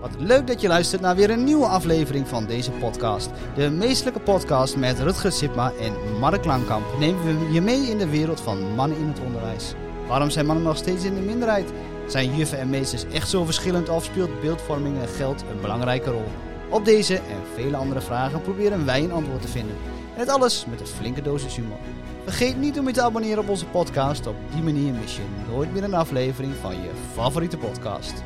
Wat leuk dat je luistert naar weer een nieuwe aflevering van deze podcast. De meestelijke podcast met Rutger Sipma en Mark Langkamp nemen we je mee in de wereld van mannen in het onderwijs. Waarom zijn mannen nog steeds in de minderheid? Zijn juffen en meesters echt zo verschillend of speelt beeldvorming en geld een belangrijke rol? Op deze en vele andere vragen proberen wij een antwoord te vinden. En het alles met een flinke dosis humor. Vergeet niet om je te abonneren op onze podcast. Op die manier mis je nooit meer een aflevering van je favoriete podcast.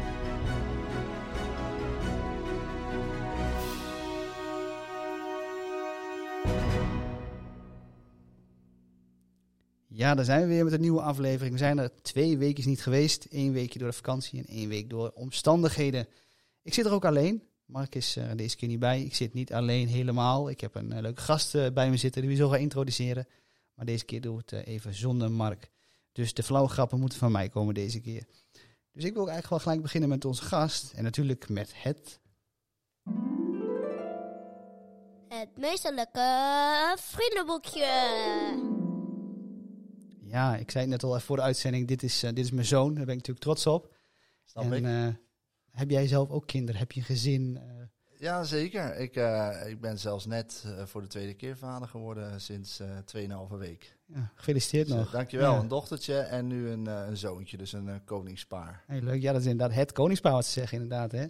Ja, daar zijn we weer met een nieuwe aflevering. We zijn er twee weken niet geweest. Eén weekje door de vakantie en één week door omstandigheden. Ik zit er ook alleen. Mark is uh, deze keer niet bij. Ik zit niet alleen helemaal. Ik heb een uh, leuke gast uh, bij me zitten die we zo gaan introduceren. Maar deze keer doen we het even zonder Mark. Dus de flauwe grappen moeten van mij komen deze keer. Dus ik wil eigenlijk wel gelijk beginnen met onze gast. En natuurlijk met het... Het meesterlijke vriendenboekje. Ja, ik zei het net al even voor de uitzending. Dit is, dit is mijn zoon. Daar ben ik natuurlijk trots op. Snap en, ik. heb jij zelf ook kinderen? Heb je een gezin? Ja, zeker. Ik, uh, ik ben zelfs net uh, voor de tweede keer vader geworden sinds uh, 2,5 week. Ja, gefeliciteerd dus, nog. dankjewel. Ja. Een dochtertje en nu een, een zoontje, dus een koningspaar. Hey, leuk. Ja, dat is inderdaad het koningspaar wat ze zeggen inderdaad. Hè?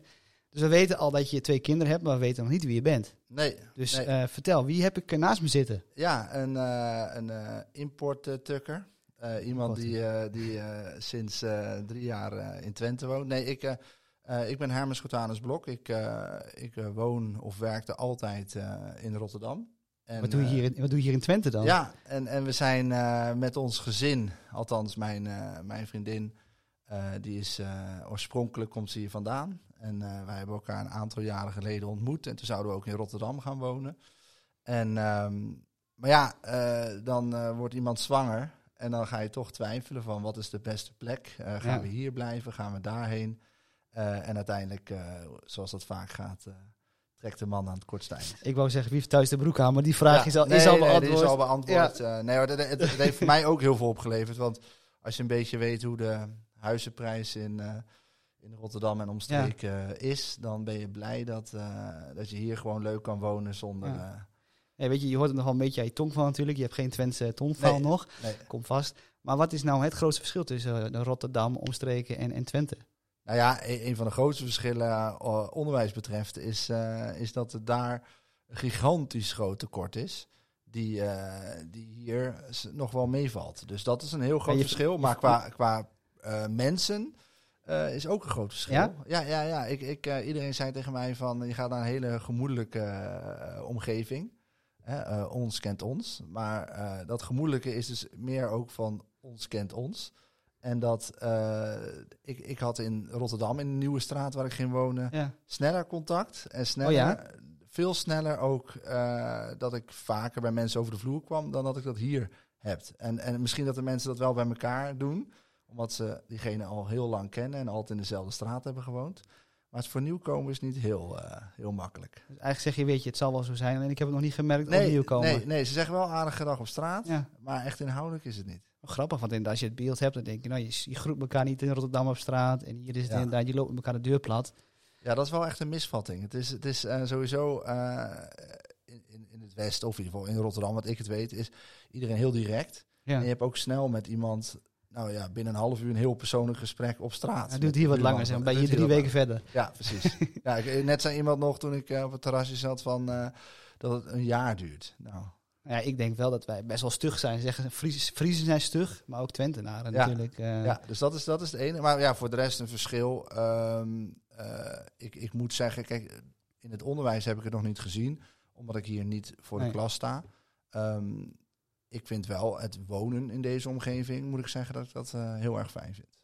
Dus we weten al dat je twee kinderen hebt, maar we weten nog niet wie je bent. Nee. Dus nee. vertel, wie heb ik naast me zitten? Ja, een, een import-tukker. Iemand die, die sinds drie jaar in Twente woont. Nee, ik... Uh, ik ben Hermes Gotanus Blok. Ik, uh, ik uh, woon of werkte altijd in Rotterdam. En, wat, doe je hier in, wat doe je hier in Twente dan? Ja, en, en we zijn met ons gezin, althans mijn, mijn vriendin, die is oorspronkelijk komt ze hier vandaan. En wij hebben elkaar een aantal jaren geleden ontmoet. En toen zouden we ook in Rotterdam gaan wonen. En, um, maar ja, dan wordt iemand zwanger. En dan ga je toch twijfelen van wat is de beste plek? gaan Ja. we hier blijven? Gaan we daarheen? Uh, en uiteindelijk, uh, zoals dat vaak gaat, trekt de man aan het kortste eind. Ik wou zeggen, wie heeft thuis de broek aan? Maar die vraag Ja, is, al, nee, is al nee, beantwoord. die is al beantwoord. Ja. nee, maar het heeft voor mij ook heel veel opgeleverd. Want als je een beetje weet hoe de huizenprijs in, in Rotterdam en omstreken is, dan ben je blij dat, dat je hier gewoon leuk kan wonen zonder... Weet je, je hoort het nog wel een beetje aan je tongval natuurlijk. Je hebt geen Twentse tongval Nee, nog. nee. Komt vast. Maar wat is nou het grootste verschil tussen uh, Rotterdam, omstreken en, en Twente? Nou ja, een, een van de grootste verschillen uh, onderwijs betreft is, uh, is dat er daar een gigantisch groot tekort is. Die, uh, die hier nog wel meevalt. Dus dat is een heel groot je- verschil. Maar qua, qua mensen is ook een groot verschil. Ja? ja, ja. ja. Ik, ik, eh, iedereen zei tegen mij van je gaat naar een hele gemoedelijke eh, omgeving. Hè, eh, ons kent ons. Maar eh, dat gemoedelijke is dus meer ook van ons kent ons. En dat eh, ik, ik had in Rotterdam, in de nieuwe straat waar ik ging wonen, Ja. sneller contact. En sneller, Oh ja? veel sneller ook dat ik vaker bij mensen over de vloer kwam dan dat ik dat hier heb. En, en misschien dat de mensen dat wel bij elkaar doen, omdat ze diegene al heel lang kennen en altijd in dezelfde straat hebben gewoond. Maar het voor nieuwkomers niet heel, eh, heel makkelijk. Dus eigenlijk zeg je, weet je, het zal wel zo zijn. Alleen ik heb het nog niet gemerkt nee, komen. nee, nee, ze zeggen wel aardig gedag op straat, Ja, maar echt inhoudelijk is het niet. grappig, want als je het beeld hebt, dan denk je, nou, je, je groet elkaar niet in Rotterdam op straat. En hier is het Ja. inderdaad, je loopt met elkaar de deur plat. Ja, dat is wel echt een misvatting. Het is, het is eh, sowieso eh, in, in, in het Westen, of in ieder geval in Rotterdam, wat ik het weet, is iedereen heel direct. Ja. En je hebt ook snel met iemand, nou ja, binnen een half uur een heel persoonlijk gesprek op straat. Met doet hier wat langer, zeg, ben je drie weken verder. Ja, precies. ja, ik, net zei iemand nog toen ik eh, op het terrasje zat van eh, dat het een jaar duurt. Nou, Ja, ik denk wel dat wij best wel stug zijn. Zeggen, Fries, Friesen zijn stug, maar ook Twentenaren Ja. natuurlijk. eh. ja, dus dat is, dat is het ene. Maar ja, voor de rest een verschil. Ehm, eh, ik, ik moet zeggen, kijk, in het onderwijs heb ik het nog niet gezien, omdat ik hier niet voor de klas sta. Ehm, ik vind wel het wonen in deze omgeving, moet ik zeggen, dat ik dat eh, heel erg fijn vind.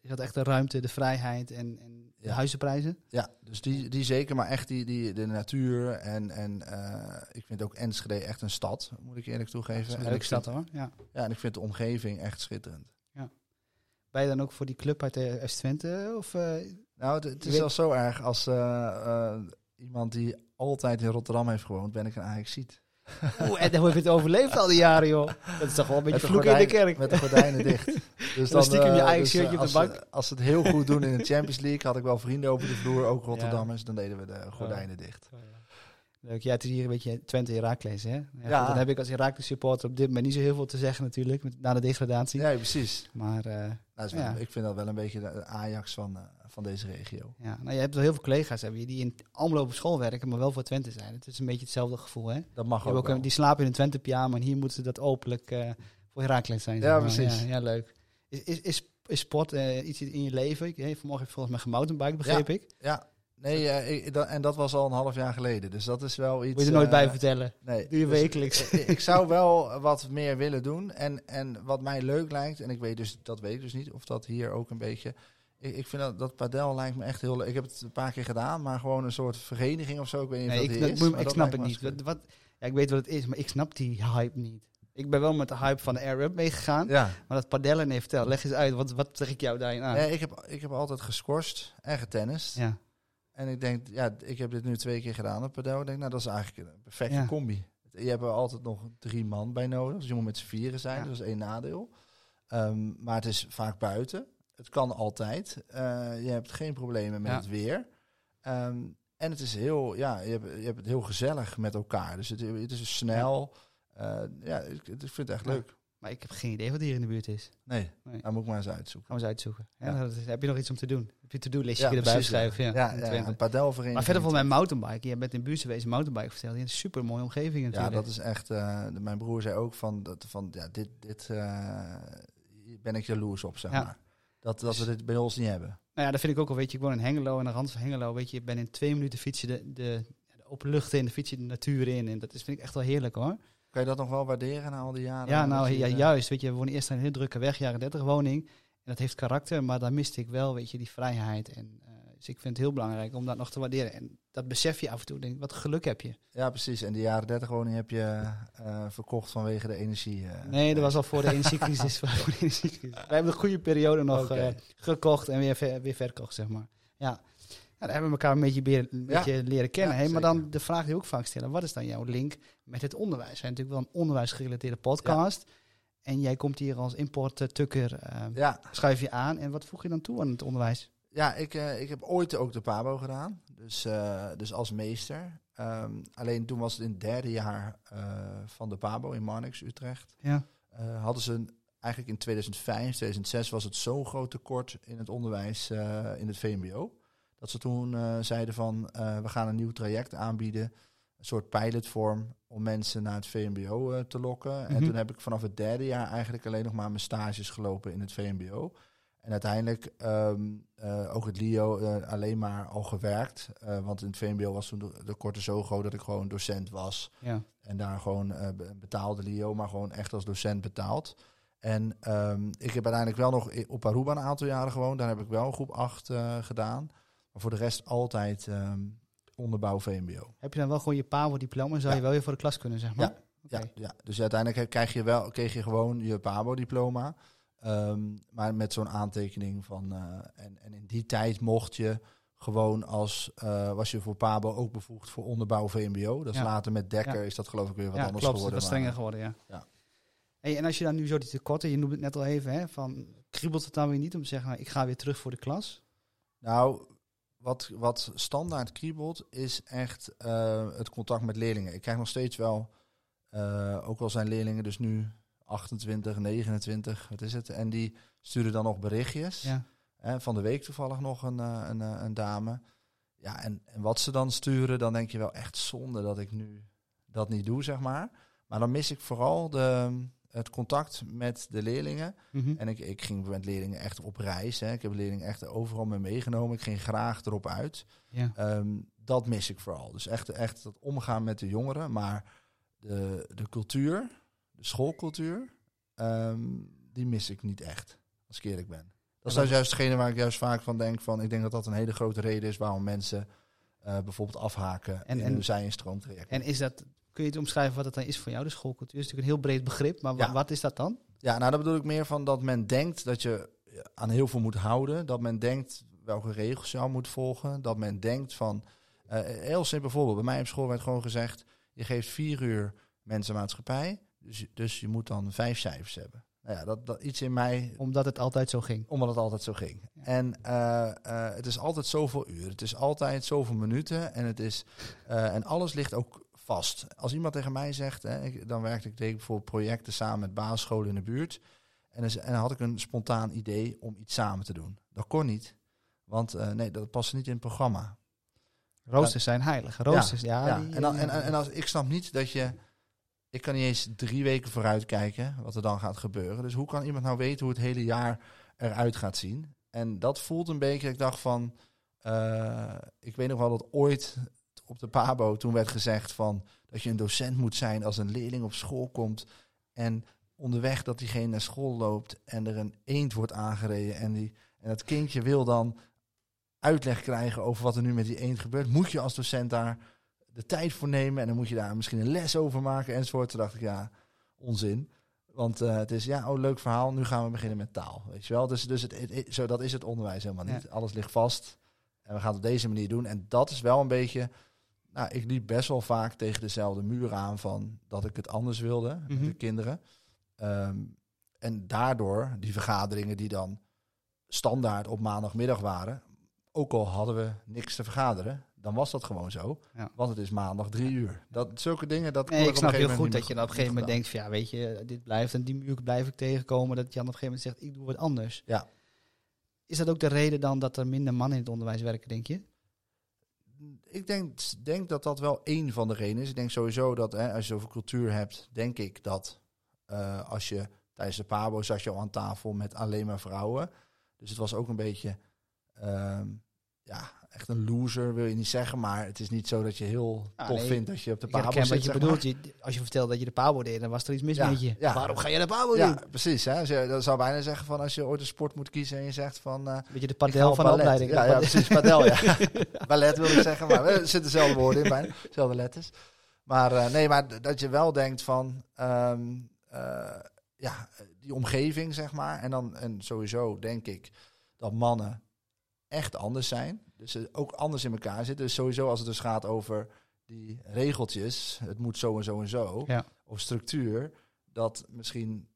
Is dat echt de ruimte, de vrijheid en, en de Ja. huizenprijzen? Ja, dus die, die zeker, maar echt die, die, de natuur en, en eh, ik vind ook Enschede echt een stad, moet ik eerlijk toegeven. een En leuke ik vind- stad hoor. Ja. Ja, en ik vind de omgeving echt schitterend. Ben je dan ook voor die club uit de Twente? Of, eh, Nou, het, het Je is weet- zelfs zo erg als eh, eh, iemand die altijd in Rotterdam heeft gewoond, ben ik een Ajaxiet. Oeh, en hoe heb je het overleefd al die jaren, joh? Dat is toch wel een beetje vloek in de kerk. Met de gordijnen dicht. Dus dan stiekem je eh, eigen shirtje op als de bank. Ze, als ze het heel goed doen in de Champions League, had ik wel vrienden over de vloer, ook Rotterdammers. Dan deden we de gordijnen dicht. Leuk. Ja, het is hier een beetje Twente Herakles, hè? Ja, dan heb ik als Herakles supporter op dit moment niet zo heel veel te zeggen natuurlijk, met, na de degradatie. Ja, precies. Maar eh, Nou, wel- Ja. Ik vind dat wel een beetje de Ajax van, eh, van deze regio. ja, nou, je hebt wel heel veel collega's hebben je, die in Almelo op school werken, maar wel voor Twente zijn. Het is een beetje hetzelfde gevoel, hè? Dat mag ook, ook een- die slapen in een Twente pyjama en hier moeten ze dat openlijk eh, voor Herakles zijn. Ja, precies. Ja, ja, leuk. Is, is, is, is sport iets in je leven? Ik, hey, vanmorgen heb je volgens mij gemountainbike, begreep ik. Ja, nee, ik, en dat was al een half jaar geleden. Dus dat is wel iets... Moet je er nooit eh, bij vertellen. Nee. Doe je Dus wekelijks. ik, ik zou wel wat meer willen doen. En, en wat mij leuk lijkt, en ik weet dus, dat weet ik dus niet, of dat hier ook een beetje... Ik, ik vind dat, dat padel lijkt me echt heel leuk. Ik heb het een paar keer gedaan, maar gewoon een soort vereniging of zo. Ik weet niet Nee, of ik, dat is. ik snap het niet. Wat, wat, ja, ik weet wat het is, maar ik snap die hype niet. Ik ben wel met de hype van de Air Up meegegaan. Ja. Maar dat padellen, nee, vertel. Leg eens uit. Wat, wat zeg ik jou daarin aan? Nee, ik, heb, ik heb altijd gescorst en getennist. Ja. En ik denk, ja, ik heb dit nu twee keer gedaan op padel. Ik denk, nou, dat is eigenlijk een perfecte Ja. combi. Je hebt er altijd nog drie man bij nodig. Dus je moet met z'n vieren zijn. Ja. Dat is één nadeel. Ehm, maar het is vaak buiten. Het kan altijd. Eh, je hebt geen problemen met Ja. het weer. Ehm, en het is heel, ja, je hebt, je hebt het heel gezellig met elkaar. Dus het, het is snel. Eh, ja, ik, ik vind het echt Ja. leuk. Maar ik heb geen idee wat hier in de buurt is. Nee, Nee. daar moet ik maar eens uitzoeken. Gaan we eens uitzoeken. Ja, Ja. heb je nog iets om te doen? Heb je to-do-listje Ja, erbij schrijven? Ja, Ja, ja, een padelvereniging. Maar verder volgens mij mountainbike. Je bent in Buurtsewezen mountainbike verteld. Die is een super mooie omgeving Ja, natuurlijk. dat is echt. eh, mijn broer zei ook van, dat, van ja, dit, dit eh, ben ik jaloers op, zeg Ja. maar. Dat, dat we dit bij ons niet hebben. Nou ja, dat vind ik ook al. Weet je, ik woon in Hengelo. En de rand van Hengelo, weet je, ik ben in twee minuten fietsen de, de, de open lucht in. De fiets je de natuur in. En dat is, vind ik echt wel heerlijk hoor. Kan je dat nog wel waarderen na al die jaren? Ja, nou ja, eh, juist. Weet je, we wonen eerst een heel drukke weg, jaren 30 woning. En dat heeft karakter, maar daar miste ik wel, weet je, die vrijheid. En, eh, dus ik vind het heel belangrijk om dat nog te waarderen. En dat besef je af en toe. Denk, wat geluk heb je. Ja, precies. En die jaren 30 woning heb je eh, verkocht vanwege de energie. Nee, dat was al voor de energiecrisis. voor de energiecrisis. Wij hebben een goede periode nog gekocht en weer, ver- weer verkocht, zeg maar. Ja. Ja, daar hebben we elkaar een beetje, een beetje leren kennen. Maar dan de vraag die we ook vaak stellen. Wat is dan jouw link met het onderwijs? We zijn natuurlijk wel een onderwijsgerelateerde podcast. En jij komt hier als importtukker, eh Ja, schuif je aan. En wat voeg je dan toe aan het onderwijs? ja ik, eh, ik heb ooit ook de PABO gedaan. Dus, eh, dus als meester. Ehm, alleen toen was het in het derde jaar eh, van de PABO in Marnix, Utrecht. Ja. hadden ze een, eigenlijk in 2005, 2006 was het zo'n groot tekort in het onderwijs in het VMBO. Dat ze toen eh, zeiden van eh, we gaan een nieuw traject aanbieden. Een soort pilotvorm om mensen naar het VMBO eh, te lokken. En Mhm. toen heb ik vanaf het derde jaar eigenlijk alleen nog maar mijn stages gelopen in het VMBO. En uiteindelijk ehm, eh, ook het LIO alleen maar al gewerkt. Want in het VMBO was toen de, de korte zo groot dat ik gewoon docent was. Ja. En daar gewoon be- betaalde LIO, maar gewoon echt als docent betaald. En ehm, ik heb uiteindelijk wel nog op Aruba een aantal jaren gewoond. Daar heb ik wel groep 8 eh, gedaan. Maar voor de rest altijd ehm, onderbouw VMBO. Heb je dan wel gewoon je PABO-diploma? Zou Ja. je wel weer voor de klas kunnen, zeg maar? Ja, Oké. ja, dus uiteindelijk krijg je, wel, kreeg je gewoon je PABO-diploma. Ehm, maar met zo'n aantekening van... eh, en, en in die tijd mocht je gewoon als... eh, was je voor PABO ook bevoegd voor onderbouw VMBO. Dat is Ja. later met Dekker Ja. is dat geloof ik weer wat ja, anders klopt. geworden. wat maar- strenger geworden, ja. Ja. Hey, en als je dan nu zo die tekorten, je noemde het net al even, hè, van kriebelt het dan weer niet om te zeggen, nou, ik ga weer terug voor de klas? Nou, wat, wat standaard kriebelt is echt eh, het contact met leerlingen. Ik krijg nog steeds wel, eh, ook al zijn leerlingen dus nu 28, 29, wat is het? En die sturen dan nog berichtjes. Ja. Van de week toevallig nog een, eh, een, een dame. Ja, en, en wat ze dan sturen, dan denk je wel echt zonde dat ik nu dat niet doe, zeg maar. Maar dan mis ik vooral de, het contact met de leerlingen. Mhm. En ik, ik ging met leerlingen echt op reis. Hè. Ik heb leerlingen echt overal mee meegenomen. Ik ging graag erop uit. ja. Ehm, dat mis ik vooral. Dus echt, echt het omgaan met de jongeren. Maar de, de cultuur, de schoolcultuur, ehm, die mis ik niet echt. Als ik eerlijk ben. Dat is dat juist degene waar ik juist vaak van denk. Van, ik denk dat dat een hele grote reden is waarom mensen eh, bijvoorbeeld afhaken En- in en- hun zij- en stroomtraject. En is dat, kun je het omschrijven wat het dan is voor jou, de schoolcultuur? is natuurlijk een heel breed begrip, maar Ja. wat is dat dan? Ja, nou, daar bedoel ik meer van dat men denkt dat je aan heel veel moet houden. Dat men denkt welke regels je al moet volgen. Dat men denkt van... eh, heel simpel voorbeeld. Bij mij op school werd gewoon gezegd... je geeft vier uur mensenmaatschappij. Dus, dus je moet dan vijf cijfers hebben. Nou ja, dat, dat iets in mij Omdat het altijd zo ging. omdat het altijd zo ging. Ja. En eh, eh, het is altijd zoveel uur. Het is altijd zoveel minuten. En, het is, en alles ligt ook vast. Als iemand tegen mij zegt, hè, dan werkte ik deed ik bijvoorbeeld projecten samen met basisscholen in de buurt. En en dan had ik een spontaan idee om iets samen te doen. Dat kon niet. Want eh, nee, dat paste niet in het programma. Roosters zijn heilig. Roosters, ja. ja, die- en, dan, en, en, en als, ik snap niet dat je... Ik kan niet eens drie weken vooruit kijken wat er dan gaat gebeuren. Dus hoe kan iemand nou weten hoe het hele jaar eruit gaat zien? En dat voelt een beetje, ik dacht van... eh, ik weet nog wel dat ooit op de Pabo toen werd gezegd van... dat je een docent moet zijn als een leerling op school komt... en onderweg dat diegene naar school loopt en er een eend wordt aangereden... en, die, en dat kindje wil dan uitleg krijgen over wat er nu met die eend gebeurt... moet je als docent daar de tijd voor nemen en dan moet je daar misschien een les over maken enzovoort. Toen dacht ik, ja, onzin. Want eh, het is, ja, oh, leuk verhaal, nu gaan we beginnen met taal. Weet je wel? Dus, dus het, zo, dat is het onderwijs helemaal niet. Alles ligt vast en we gaan het op deze manier doen. En dat is wel een beetje, nou, ik liep best wel vaak tegen dezelfde muur aan van dat ik het anders wilde met Mhm. de kinderen. Ehm, en daardoor, die vergaderingen die dan standaard op maandagmiddag waren, ook al hadden we niks te vergaderen, dan was dat gewoon zo. Ja. Want het is maandag drie uur. Dat, zulke dingen, dat Nee, ik snap heel goed dat je dan op een gegeven moment denkt van ja, weet je, dit blijft en die muur blijf ik tegenkomen. Dat je dan op een gegeven moment zegt, ik doe wat anders. Ja. Is dat ook de reden dan dat er minder mannen in het onderwijs werken, denk je? Ik denk, denk dat dat wel één van de redenen is. Ik denk sowieso dat hè, als je over cultuur hebt, denk ik dat eh, als je tijdens de Pabo zat je al aan tafel met alleen maar vrouwen. Dus het was ook een beetje, ehm, ja, echt een loser wil je niet zeggen. Maar het is niet zo dat je heel Ah, tof nee. vindt dat je op de Pabo zit. wat je bedoelt. Je, als je vertelde dat je de Pabo deed, dan was er iets mis Ja, met je. ja. Waarom ga je de Pabo Ja, doen? precies. Hè? Je, dat zou bijna zeggen van als je ooit een sport moet kiezen en je zegt van... eh, Weet je, de Ik ga padel van de opleiding. Ja, ja, precies. Padel, ja. ballet wil ik zeggen, maar er zitten dezelfde woorden in bijna. Dezelfde letters. Maar eh, nee, maar dat je wel denkt van... ehm, eh, ja, die omgeving, zeg maar. En dan en sowieso denk ik dat mannen echt anders zijn. Dus ook anders in elkaar zitten. Dus sowieso als het dus gaat over die regeltjes... het moet zo en zo en zo... Ja. of structuur... dat misschien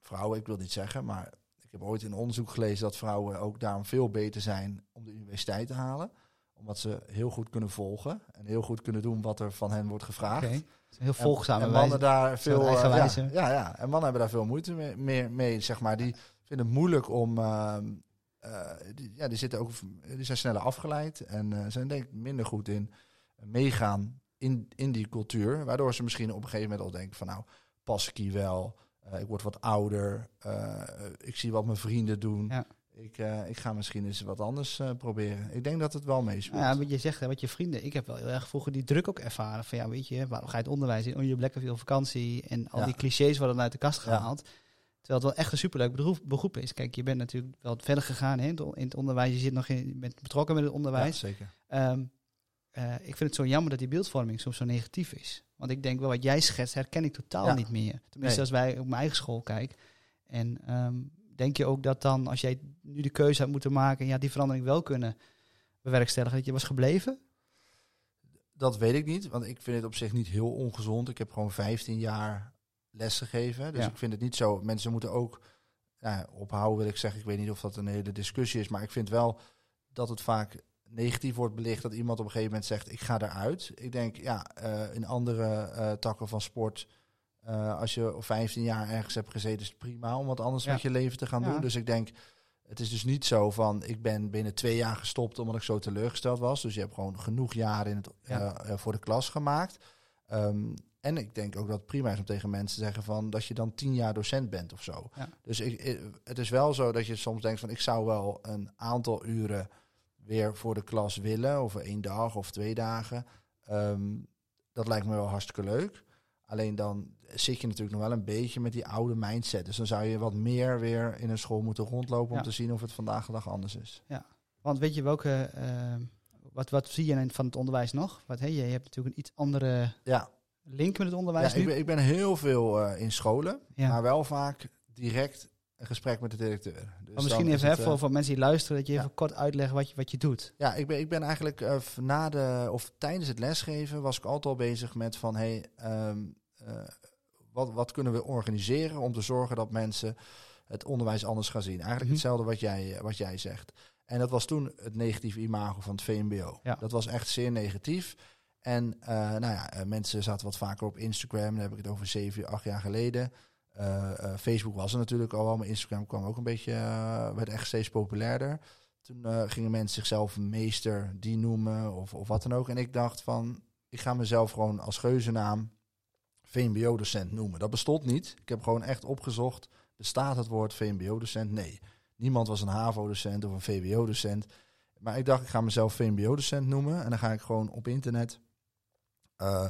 vrouwen, ik wil niet zeggen... maar ik heb ooit in onderzoek gelezen dat vrouwen ook daarom veel beter zijn om de universiteit te halen. Omdat ze heel goed kunnen volgen en heel goed kunnen doen wat er van hen wordt gevraagd. Heel En- volgzame en, wijze. mannen daar veel eh, ja, ja, ja, en mannen hebben daar veel moeite mee, mee, mee, zeg maar. Die vinden het moeilijk om. ehm, eh, die, ja, die zitten ook, die zijn sneller afgeleid en eh, zijn denk ik minder goed in meegaan in, in die cultuur. Waardoor ze misschien op een gegeven moment al denken van nou, pas ik hier wel? Eh, ik word wat ouder. eh, ik zie wat mijn vrienden doen. Ja. Ik, eh, ik ga misschien eens wat anders eh, proberen. Ik denk dat het wel meespeelt. Ja, wat je zegt, hè, wat je vrienden. Ik heb wel heel erg vroeger die druk ook ervaren. Van ja, weet je, waarom ga je het onderwijs in? Oh, je hebt lekker veel vakantie. En al Ja. die clichés worden uit de kast Ja. Terwijl het wel echt een superleuk beroep, beroep is. Kijk, je bent natuurlijk wel verder gegaan hè, in, het, onderwijs. Je zit nog in, je bent betrokken met het Ja, onderwijs. zeker. Ehm, eh, ik vind het zo jammer dat die beeldvorming soms zo negatief is. Want ik denk wel wat jij schetst, herken ik totaal Ja. niet meer. Tenminste, Nee. als wij op mijn eigen school kijken. En ehm, denk je ook dat dan, als jij nu de keuze had moeten maken... en ja, die verandering wel kunnen bewerkstelligen, dat je was gebleven? Dat weet ik niet, want ik vind het op zich niet heel ongezond. Ik heb gewoon 15 jaar lesgegeven. Dus Ja. ik vind het niet zo. Mensen moeten ook ja, ophouden, wil ik zeggen. Ik weet niet of dat een hele discussie is. Maar ik vind wel dat het vaak negatief wordt belicht. Dat iemand op een gegeven moment zegt, ik ga eruit. Ik denk, ja, eh, in andere eh, takken van sport... eh, als je op 15 jaar ergens hebt gezeten, is het prima om wat anders Ja. met je leven te gaan doen. Dus ik denk, het is dus niet zo van, ik ben binnen twee jaar gestopt omdat ik zo teleurgesteld was. Dus je hebt gewoon genoeg jaren in het, voor de klas gemaakt. Ehm, en ik denk ook dat het prima is om tegen mensen te zeggen van dat je dan tien jaar docent bent of zo. Ja. Dus ik, het is wel zo dat je soms denkt van ik zou wel een aantal uren weer voor de klas willen, of één dag of twee dagen. Ehm, dat lijkt me wel hartstikke leuk. Alleen dan zit je natuurlijk nog wel een beetje met die oude mindset. Dus dan zou je wat meer weer in een school moeten rondlopen Ja. om te zien of het vandaag de dag anders is. Want weet je welke... eh, wat, wat zie je van het onderwijs nog? Wat, hey, je hebt natuurlijk een iets andere Ja, link met het ja onderwijs ik, nu. ben, ik ben heel veel eh, in scholen, Ja. maar wel vaak direct een gesprek met de directeur. Dus maar misschien even het, hè, eh, voor, voor mensen die luisteren, dat je ja. even kort uitlegt wat je, wat je doet. Ja, ik ben, ik ben eigenlijk v- na de, of tijdens het lesgeven was ik altijd al bezig met van hey, ehm, eh, wat, wat kunnen we organiseren om te zorgen dat mensen het onderwijs anders gaan zien. Eigenlijk Mhm. hetzelfde wat jij, wat jij zegt. En dat was toen het negatieve imago van het VMBO. Ja. Dat was echt zeer negatief. En eh, nou ja, eh, mensen zaten wat vaker op Instagram. Dan heb ik het over zeven, acht jaar geleden. Eh, Facebook was er natuurlijk al wel, maar Instagram kwam ook een beetje, werd echt steeds populairder. Toen gingen mensen zichzelf meester die noemen of, of wat dan ook. En ik dacht van, ik ga mezelf gewoon als geuzennaam VMBO-docent noemen. Dat bestond niet. Ik heb gewoon echt opgezocht, bestaat het woord VMBO-docent? Nee. Niemand was een HAVO-docent of een VWO-docent. Maar ik dacht, ik ga mezelf VMBO-docent noemen. En dan ga ik gewoon op internet eh,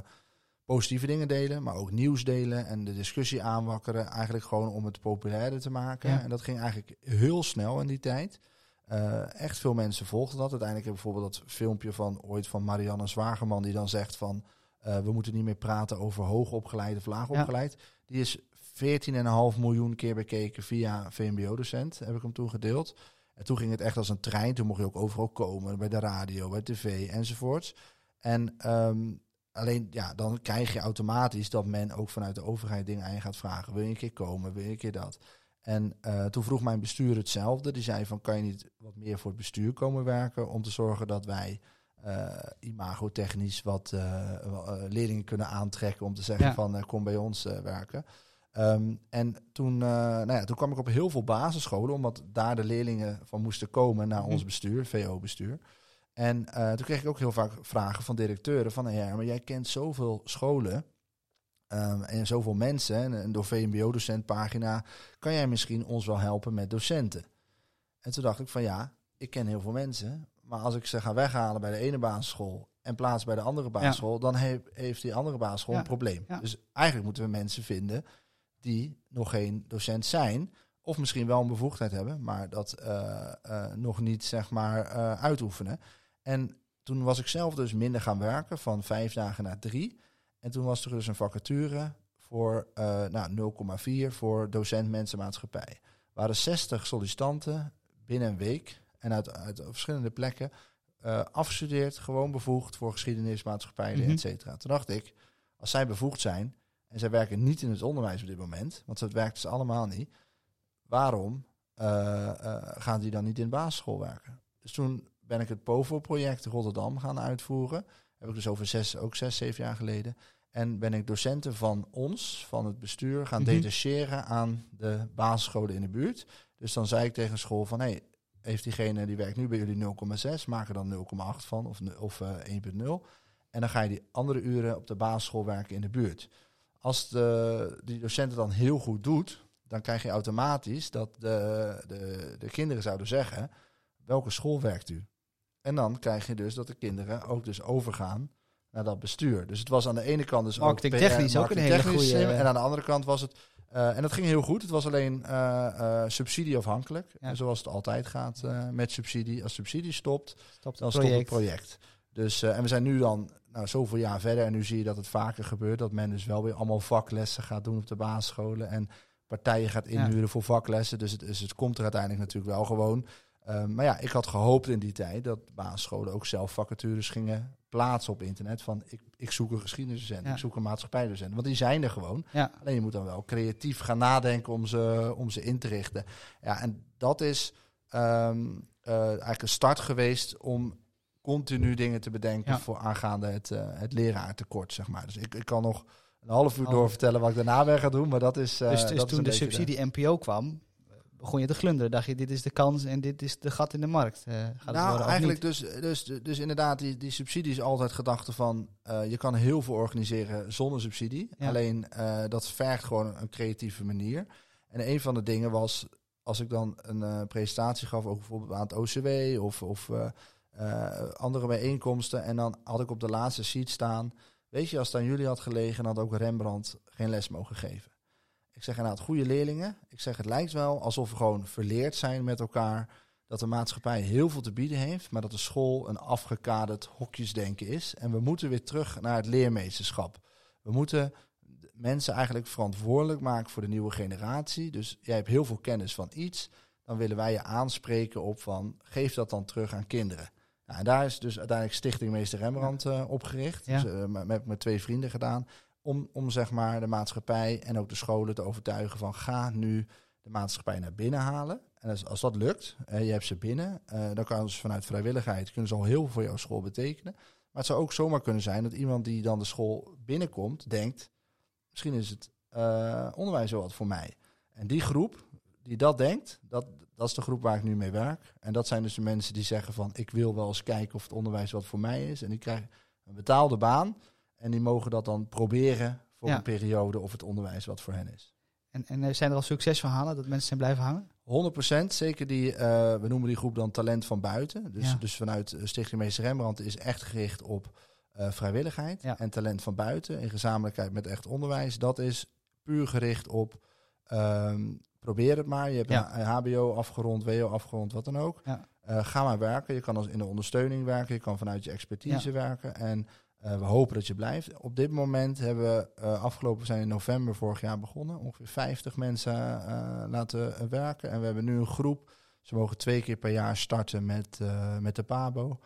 positieve dingen delen, maar ook nieuws delen en de discussie aanwakkeren. Eigenlijk gewoon om het populairder te maken. Ja. En dat ging eigenlijk heel snel in die tijd. Eh, echt veel mensen volgden dat. Uiteindelijk heb ik bijvoorbeeld dat filmpje van ooit van Marianne Zwageman, die dan zegt van eh, we moeten niet meer praten over hoogopgeleid of laagopgeleid. Die is 14,5 miljoen keer bekeken via VMBO-docent, heb ik hem toen gedeeld. En toen ging het echt als een trein. Toen mocht je ook overal komen, bij de radio, bij tv enzovoorts. En ehm, alleen, ja, dan krijg je automatisch dat men ook vanuit de overheid dingen aan je gaat vragen. Wil je een keer komen? Wil je een keer dat? En eh, toen vroeg mijn bestuur hetzelfde. Die zei van, kan je niet wat meer voor het bestuur komen werken... om te zorgen dat wij eh imagotechnisch wat eh, leerlingen kunnen aantrekken... om te zeggen Ja. van, kom bij ons werken. Ehm, en toen, eh, nou ja, toen kwam ik op heel veel basisscholen... omdat daar de leerlingen van moesten komen naar ons Mhm. bestuur, VO-bestuur... En eh, toen kreeg ik ook heel vaak vragen van directeuren van... ja, maar jij kent zoveel scholen ehm, en zoveel mensen... en, en door VMBO-docentpagina... kan jij misschien ons wel helpen met docenten? En toen dacht ik van ja, ik ken heel veel mensen... maar als ik ze ga weghalen bij de ene basisschool... en plaats bij de andere basisschool... dan heeft, heeft die andere basisschool Ja, een probleem. Dus eigenlijk moeten we mensen vinden... die nog geen docent zijn... of misschien wel een bevoegdheid hebben... maar dat eh, eh, nog niet zeg maar eh, uitoefenen... En toen was ik zelf dus minder gaan werken, van vijf dagen naar drie. En toen was er dus een vacature voor nou, 0,4 voor docent mensenmaatschappij. Er waren 60 sollicitanten binnen een week en uit, uit verschillende plekken afgestudeerd, gewoon bevoegd voor geschiedenis, maatschappij, Mhm. et cetera. Toen dacht ik, als zij bevoegd zijn en zij werken niet in het onderwijs op dit moment, want dat werkt ze allemaal niet, waarom uh, uh, gaan die dan niet in de basisschool werken? Dus toen ben ik het POVO-project Rotterdam gaan uitvoeren. Heb ik dus over zes, ook zes, zeven jaar geleden. En ben ik docenten van ons, van het bestuur, gaan Mhm. detacheren aan de basisscholen in de buurt. Dus dan zei ik tegen school van, hey, heeft diegene die werkt nu bij jullie 0,6, maak er dan 0,8 van of, of uh, 1,0. En dan ga je die andere uren op de basisschool werken in de buurt. Als de, die docent het dan heel goed doet, dan krijg je automatisch dat de, de, de kinderen zouden zeggen, welke school werkt u? En dan krijg je dus dat de kinderen ook dus overgaan naar dat bestuur. Dus het was aan de ene kant dus ook technisch ook een hele goede-. En aan de andere kant was het... eh, en dat ging heel goed. Het was alleen eh, eh, subsidieafhankelijk. Ja. Zoals het altijd gaat eh, met subsidie. Als subsidie stopt, Stopt dan het stopt het project. Dus, eh, en we zijn nu dan nou, zoveel jaar verder. En nu zie je dat het vaker gebeurt. Dat men dus wel weer allemaal vaklessen gaat doen op de basisscholen. En partijen gaat Ja. inhuren voor vaklessen. Dus het, dus het komt er uiteindelijk natuurlijk wel gewoon. Um, maar ja, ik had gehoopt in die tijd dat basisscholen ook zelf vacatures gingen plaatsen op internet. Van ik, ik zoek een geschiedenisdocent, Ja. ik zoek een maatschappij-docent. Want die zijn er gewoon. Ja. Alleen je moet dan wel creatief gaan nadenken om ze, om ze in te richten. Ja, en dat is um, uh, eigenlijk een start geweest om continu dingen te bedenken Ja. voor aangaande het, uh, het leraartekort, zeg maar. Dus ik, ik kan nog een half uur Oh. door vertellen wat ik daarna weer ga doen, maar dat is. Uh, dus dus dat toen de subsidie NPO kwam, begon je te glunderen. Dacht je, dit is de kans en dit is de gat in de markt. Eh, gaat nou, worden eigenlijk dus, dus, dus inderdaad, die, die subsidie is altijd gedachte van... eh, je kan heel veel organiseren zonder subsidie. Ja. Alleen eh, dat vergt gewoon een creatieve manier. En een van de dingen was, als ik dan een eh, presentatie gaf... ook bijvoorbeeld aan het OCW of, of eh, andere bijeenkomsten... en dan had ik op de laatste sheet staan... weet je, als het aan jullie had gelegen... had ook Rembrandt geen les mogen geven. Ik zeg inderdaad, goede leerlingen. Ik zeg, het lijkt wel alsof we gewoon verleerd zijn met elkaar. Dat de maatschappij heel veel te bieden heeft, maar dat de school een afgekaderd hokjesdenken is. En we moeten weer terug naar het leermeesterschap. We moeten mensen eigenlijk verantwoordelijk maken voor de nieuwe generatie. Dus jij hebt heel veel kennis van iets. Dan willen wij je aanspreken op van, geef dat dan terug aan kinderen. Nou, en daar is dus uiteindelijk Stichting Meester Rembrandt uh, opgericht. Ja. Dus, uh, met, met twee vrienden gedaan om, om zeg maar de maatschappij en ook de scholen te overtuigen van ga nu de maatschappij naar binnen halen. En als, als dat lukt, eh, je hebt ze binnen, eh, dan kan ze vanuit vrijwilligheid kunnen ze al heel veel voor jouw school betekenen. Maar het zou ook zomaar kunnen zijn dat iemand die dan de school binnenkomt, denkt, misschien is het eh, onderwijs wel wat voor mij. En die groep die dat denkt, dat, dat is de groep waar ik nu mee werk. En dat zijn dus de mensen die zeggen van ik wil wel eens kijken of het onderwijs wat voor mij is. En die krijgen een betaalde baan. En die mogen dat dan proberen voor Ja. een periode of het onderwijs wat voor hen is. En, en eh, zijn er al succesverhalen dat mensen zijn blijven hangen? 100% zeker die, eh, we noemen die groep dan talent van buiten. Dus, Ja. dus vanuit eh, Stichting Meester Rembrandt is echt gericht op vrijwilligheid Ja. en talent van buiten in gezamenlijkheid met echt onderwijs. Dat is puur gericht op ehm, probeer het maar. Je hebt Ja. een HBO afgerond, WO afgerond, wat dan ook. Ja. Eh, ga maar werken. Je kan als in de ondersteuning werken. Je kan vanuit je expertise werken. En eh, we hopen dat je blijft. Op dit moment hebben we eh, afgelopen, zijn in november vorig jaar begonnen. Ongeveer 50 mensen laten werken. En we hebben nu een groep. Ze mogen twee keer per jaar starten met, met de PABO.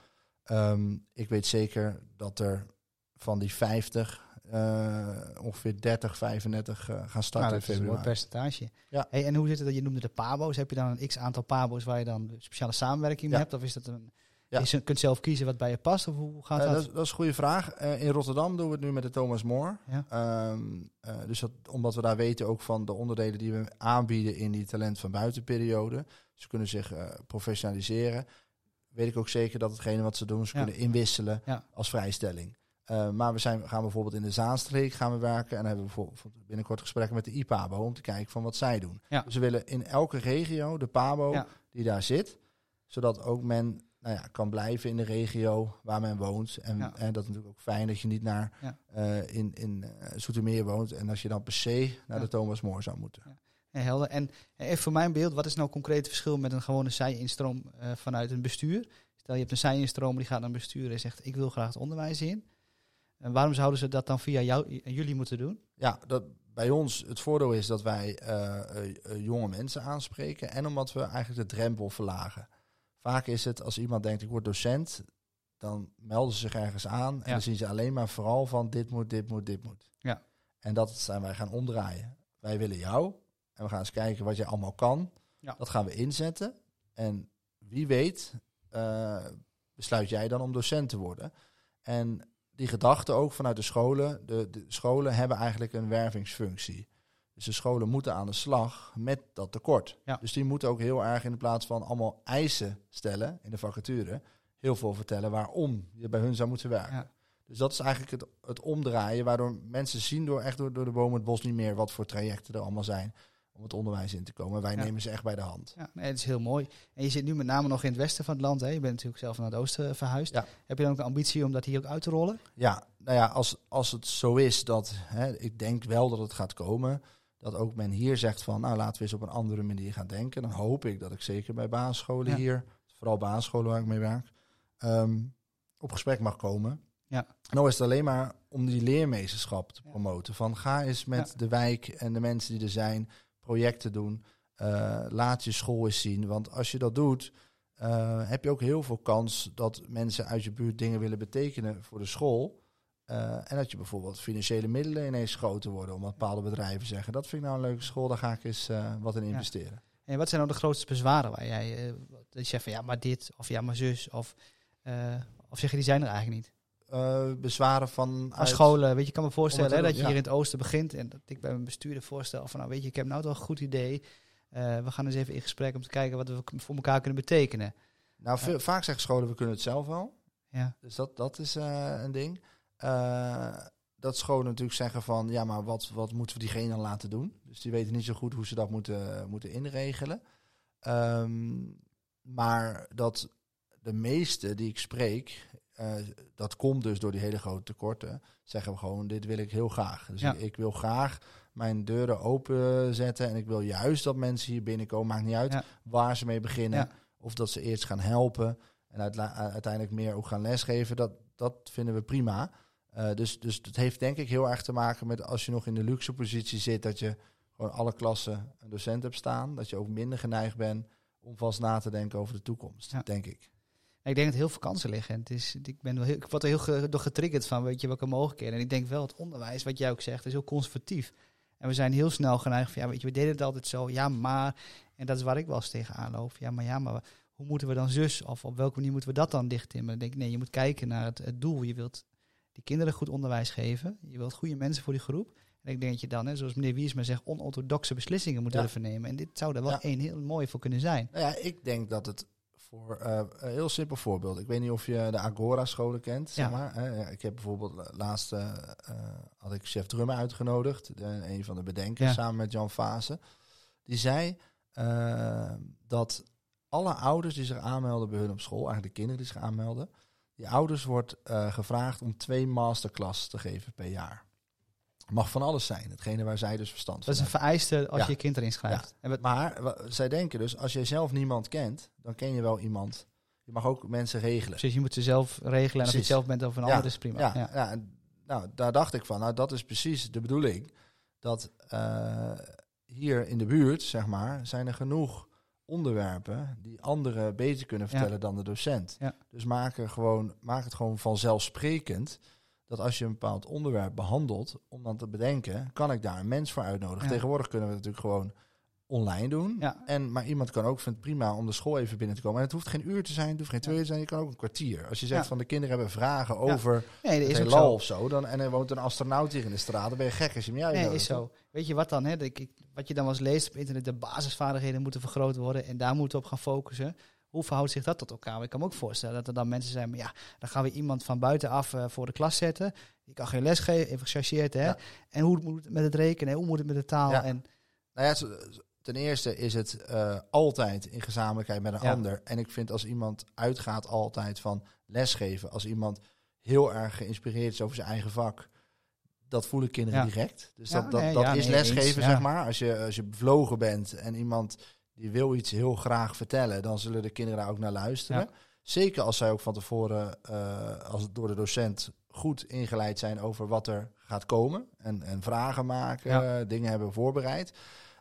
Ehm, ik weet zeker dat er van die 50 eh, ongeveer 30, 35 eh, gaan starten Nou, in dat is een mooi februari. percentage. Ja. Hey, en hoe zit het dat je noemde de pabo's? Heb je dan een x aantal pabo's waar je dan speciale samenwerking mee Ja. hebt? Of is dat een... Ja. Je kunt zelf kiezen wat bij je past? Of hoe gaat Eh, dat? dat, is, dat is een goede vraag. Eh, in Rotterdam doen we het nu met de Thomas More. Ja. Ehm, eh, dus dat, omdat we daar weten ook van de onderdelen die we aanbieden in die talent van buitenperiode. Ze kunnen zich eh, professionaliseren. Weet ik ook zeker dat hetgene wat ze doen, ze Ja. kunnen inwisselen als vrijstelling. Eh, maar we zijn, gaan bijvoorbeeld in de Zaanstreek gaan we werken. En dan hebben we bijvoorbeeld binnenkort gesprekken met de IPABO om te kijken van wat zij doen. Ja. Dus we willen in elke regio de PABO Ja. die daar zit. Zodat ook men nou ja, kan blijven in de regio waar men woont. En, Ja. en dat is natuurlijk ook fijn dat je niet naar eh, in, in eh, Zoetermeer woont. En als je dan per se naar de Thomas More zou moeten. Helder. En even voor mijn beeld, wat is nou concreet het verschil met een gewone zij-instroom vanuit een bestuur? Stel je hebt een zij-instroom die gaat naar een bestuur en zegt ik wil graag het onderwijs in. En waarom zouden ze dat dan via jou, jullie moeten doen? Ja, dat, bij ons het voordeel is dat wij eh, eh, eh, jonge mensen aanspreken. En omdat we eigenlijk de drempel verlagen. Vaak is het als iemand denkt ik word docent, dan melden ze zich ergens aan. En Ja. dan zien ze alleen maar vooral van dit moet, dit moet, dit moet. Ja. En dat zijn wij gaan omdraaien. Wij willen jou. En we gaan eens kijken wat je allemaal kan. Ja. Dat gaan we inzetten. En wie weet besluit jij dan om docent te worden. En die gedachte ook vanuit de scholen. De, de scholen hebben eigenlijk een wervingsfunctie. Dus de scholen moeten aan de slag met dat tekort. Ja. Dus die moeten ook heel erg in de plaats van allemaal eisen stellen in de vacature, heel veel vertellen waarom je bij hun zou moeten werken. Ja. Dus dat is eigenlijk het, het omdraaien, waardoor mensen zien door echt door, door de bomen het bos niet meer wat voor trajecten er allemaal zijn om het onderwijs in te komen. Wij Ja. nemen ze echt bij de hand. Ja, nee, dat is heel mooi. En je zit nu met name nog in het westen van het land. Hè? Je bent natuurlijk zelf naar het oosten verhuisd. Ja. Heb je dan ook de ambitie om dat hier ook uit te rollen? Ja, nou ja, als, als het zo is dat, hè, ik denk wel dat het gaat komen, dat ook men hier zegt van, nou laten we eens op een andere manier gaan denken. Dan hoop ik dat ik zeker bij basisscholen Ja. hier, vooral basisscholen waar ik mee werk, ehm, op gesprek mag komen. Ja. Dan is het alleen maar om die leermeesterschap te promoten. Van ga eens met de wijk en de mensen die er zijn, projecten doen. Eh, laat je school eens zien. Want als je dat doet, eh, heb je ook heel veel kans dat mensen uit je buurt dingen willen betekenen voor de school. Eh, en dat je bijvoorbeeld financiële middelen ineens groter worden, omdat bepaalde bedrijven zeggen: dat vind ik nou een leuke school, daar ga ik eens wat in Ja. investeren. En wat zijn nou de grootste bezwaren waar jij... dat je zegt van ja, maar dit, of ja, maar zus, of... of zeg je, die zijn er eigenlijk niet. Eh, bezwaren van. Als scholen, weet je, kan me voorstellen hè, dat je hier in het oosten begint en dat ik bij mijn bestuurder voorstel van nou weet je, ik heb nou toch een goed idee. Eh, we gaan eens even in gesprek om te kijken wat we voor elkaar kunnen betekenen. Nou, veel- vaak zeggen scholen: we kunnen het zelf wel. Ja, Dus dat, dat is eh, een ding. Eh, dat scholen natuurlijk zeggen van, ja, maar wat, wat moeten we diegene dan laten doen? Dus die weten niet zo goed hoe ze dat moeten, moeten inregelen. Ehm, maar dat de meeste die ik spreek, eh, dat komt dus door die hele grote tekorten, zeggen we gewoon, dit wil ik heel graag. Dus Ja. ik, ik wil graag mijn deuren openzetten en ik wil juist dat mensen hier binnenkomen, maakt niet uit Ja. waar ze mee beginnen. Ja. Of dat ze eerst gaan helpen en uitla- uiteindelijk meer ook gaan lesgeven. Dat, dat vinden we prima. Eh, dus, dus het heeft denk ik heel erg te maken met als je nog in de luxe positie zit, dat je gewoon alle klassen een docent hebt staan. Dat je ook minder geneigd bent om vast na te denken over de toekomst, denk ik. Ik denk dat heel veel kansen liggen. En het is, ik, ben wel heel, ik word er heel ge- door getriggerd van, weet je, welke mogelijkheden. En ik denk wel, het onderwijs, wat jij ook zegt, is heel conservatief. En we zijn heel snel geneigd van, ja, weet je, we deden het altijd zo. Ja, maar, en dat is waar ik wel eens tegenaan loop. Ja, maar ja, maar hoe moeten we dan zus? Of op welke manier moeten we dat dan dichttimmeren? Dan denk ik, nee, je moet kijken naar het, het doel. Je wilt die kinderen goed onderwijs geven. Je wilt goede mensen voor die groep. En ik denk dat je dan, hè, zoals meneer Wiersma zegt, onorthodoxe beslissingen moet Ja. durven nemen. En dit zou er wel Ja. één heel mooi voor kunnen zijn. Nou ja, ik denk dat het voor eh, een heel simpel voorbeeld. Ik weet niet of je de Agora-scholen kent. Zeg Ja. maar. Ik heb bijvoorbeeld laatst eh, eh, had ik chef Drummer uitgenodigd, een van de bedenkers, Ja. samen met Jan Vase. Die zei dat alle ouders die zich aanmelden bij hun op school, eigenlijk de kinderen die zich aanmelden, die ouders wordt gevraagd om twee masterclasses te geven per jaar. Mag van alles zijn, hetgene waar zij dus verstand van Dat is een vereiste als Ja. je je kind erin schrijft. En wat, Maar zij denken dus, als jij zelf niemand kent, dan ken je wel iemand. Je mag ook mensen regelen. precies, je moet ze zelf regelen. En of je het zelf bent of een Ja, ander is prima. Ja, Ja. nou, daar dacht ik van, nou, dat is precies de bedoeling. Dat eh, hier in de buurt, zeg maar, zijn er genoeg onderwerpen die anderen beter kunnen vertellen dan de docent. Ja. Dus maak, er gewoon, maak het gewoon vanzelfsprekend dat als je een bepaald onderwerp behandelt, om dan te bedenken, kan ik daar een mens voor uitnodigen. Ja. Tegenwoordig kunnen we het natuurlijk gewoon online doen. Ja. En, maar iemand kan ook, vindt prima om de school even binnen te komen. En het hoeft geen uur te zijn, het hoeft geen twee uur te zijn, je kan ook een kwartier. Als je zegt Ja. van de kinderen hebben vragen over Nee, dat het is ook heelal zo. of zo, dan, en er woont een astronaut hier in de straat, dan ben je gek als je hem Nee, uitnodigt. is zo. Weet je wat dan? Hè? Dat ik, ik- wat je dan wel eens leest op internet, de basisvaardigheden moeten vergroot worden en daar moeten we op gaan focussen. Hoe verhoudt zich dat tot elkaar? Ik kan me ook voorstellen dat er dan mensen zijn, maar ja, dan gaan we iemand van buitenaf eh, voor de klas zetten. Die kan geen les geven, even gechargeerd, hè? Ja. En hoe moet het met het rekenen? Hoe moet het met de taal? Ja. En, Nou ja, ten eerste is het eh, altijd in gezamenlijkheid met een Ja. ander. En ik vind als iemand uitgaat altijd van lesgeven, als iemand heel erg geïnspireerd is over zijn eigen vak, dat voelen kinderen Ja. direct. Dus Ja, dat, dat, nee, dat ja, is nee, lesgeven, eens, zeg maar. Als je, als je bevlogen bent en iemand die wil iets heel graag vertellen, dan zullen de kinderen daar ook naar luisteren. Ja. Zeker als zij ook van tevoren, eh, als het door de docent goed ingeleid zijn over wat er gaat komen. En, en vragen maken, Ja. eh, dingen hebben voorbereid.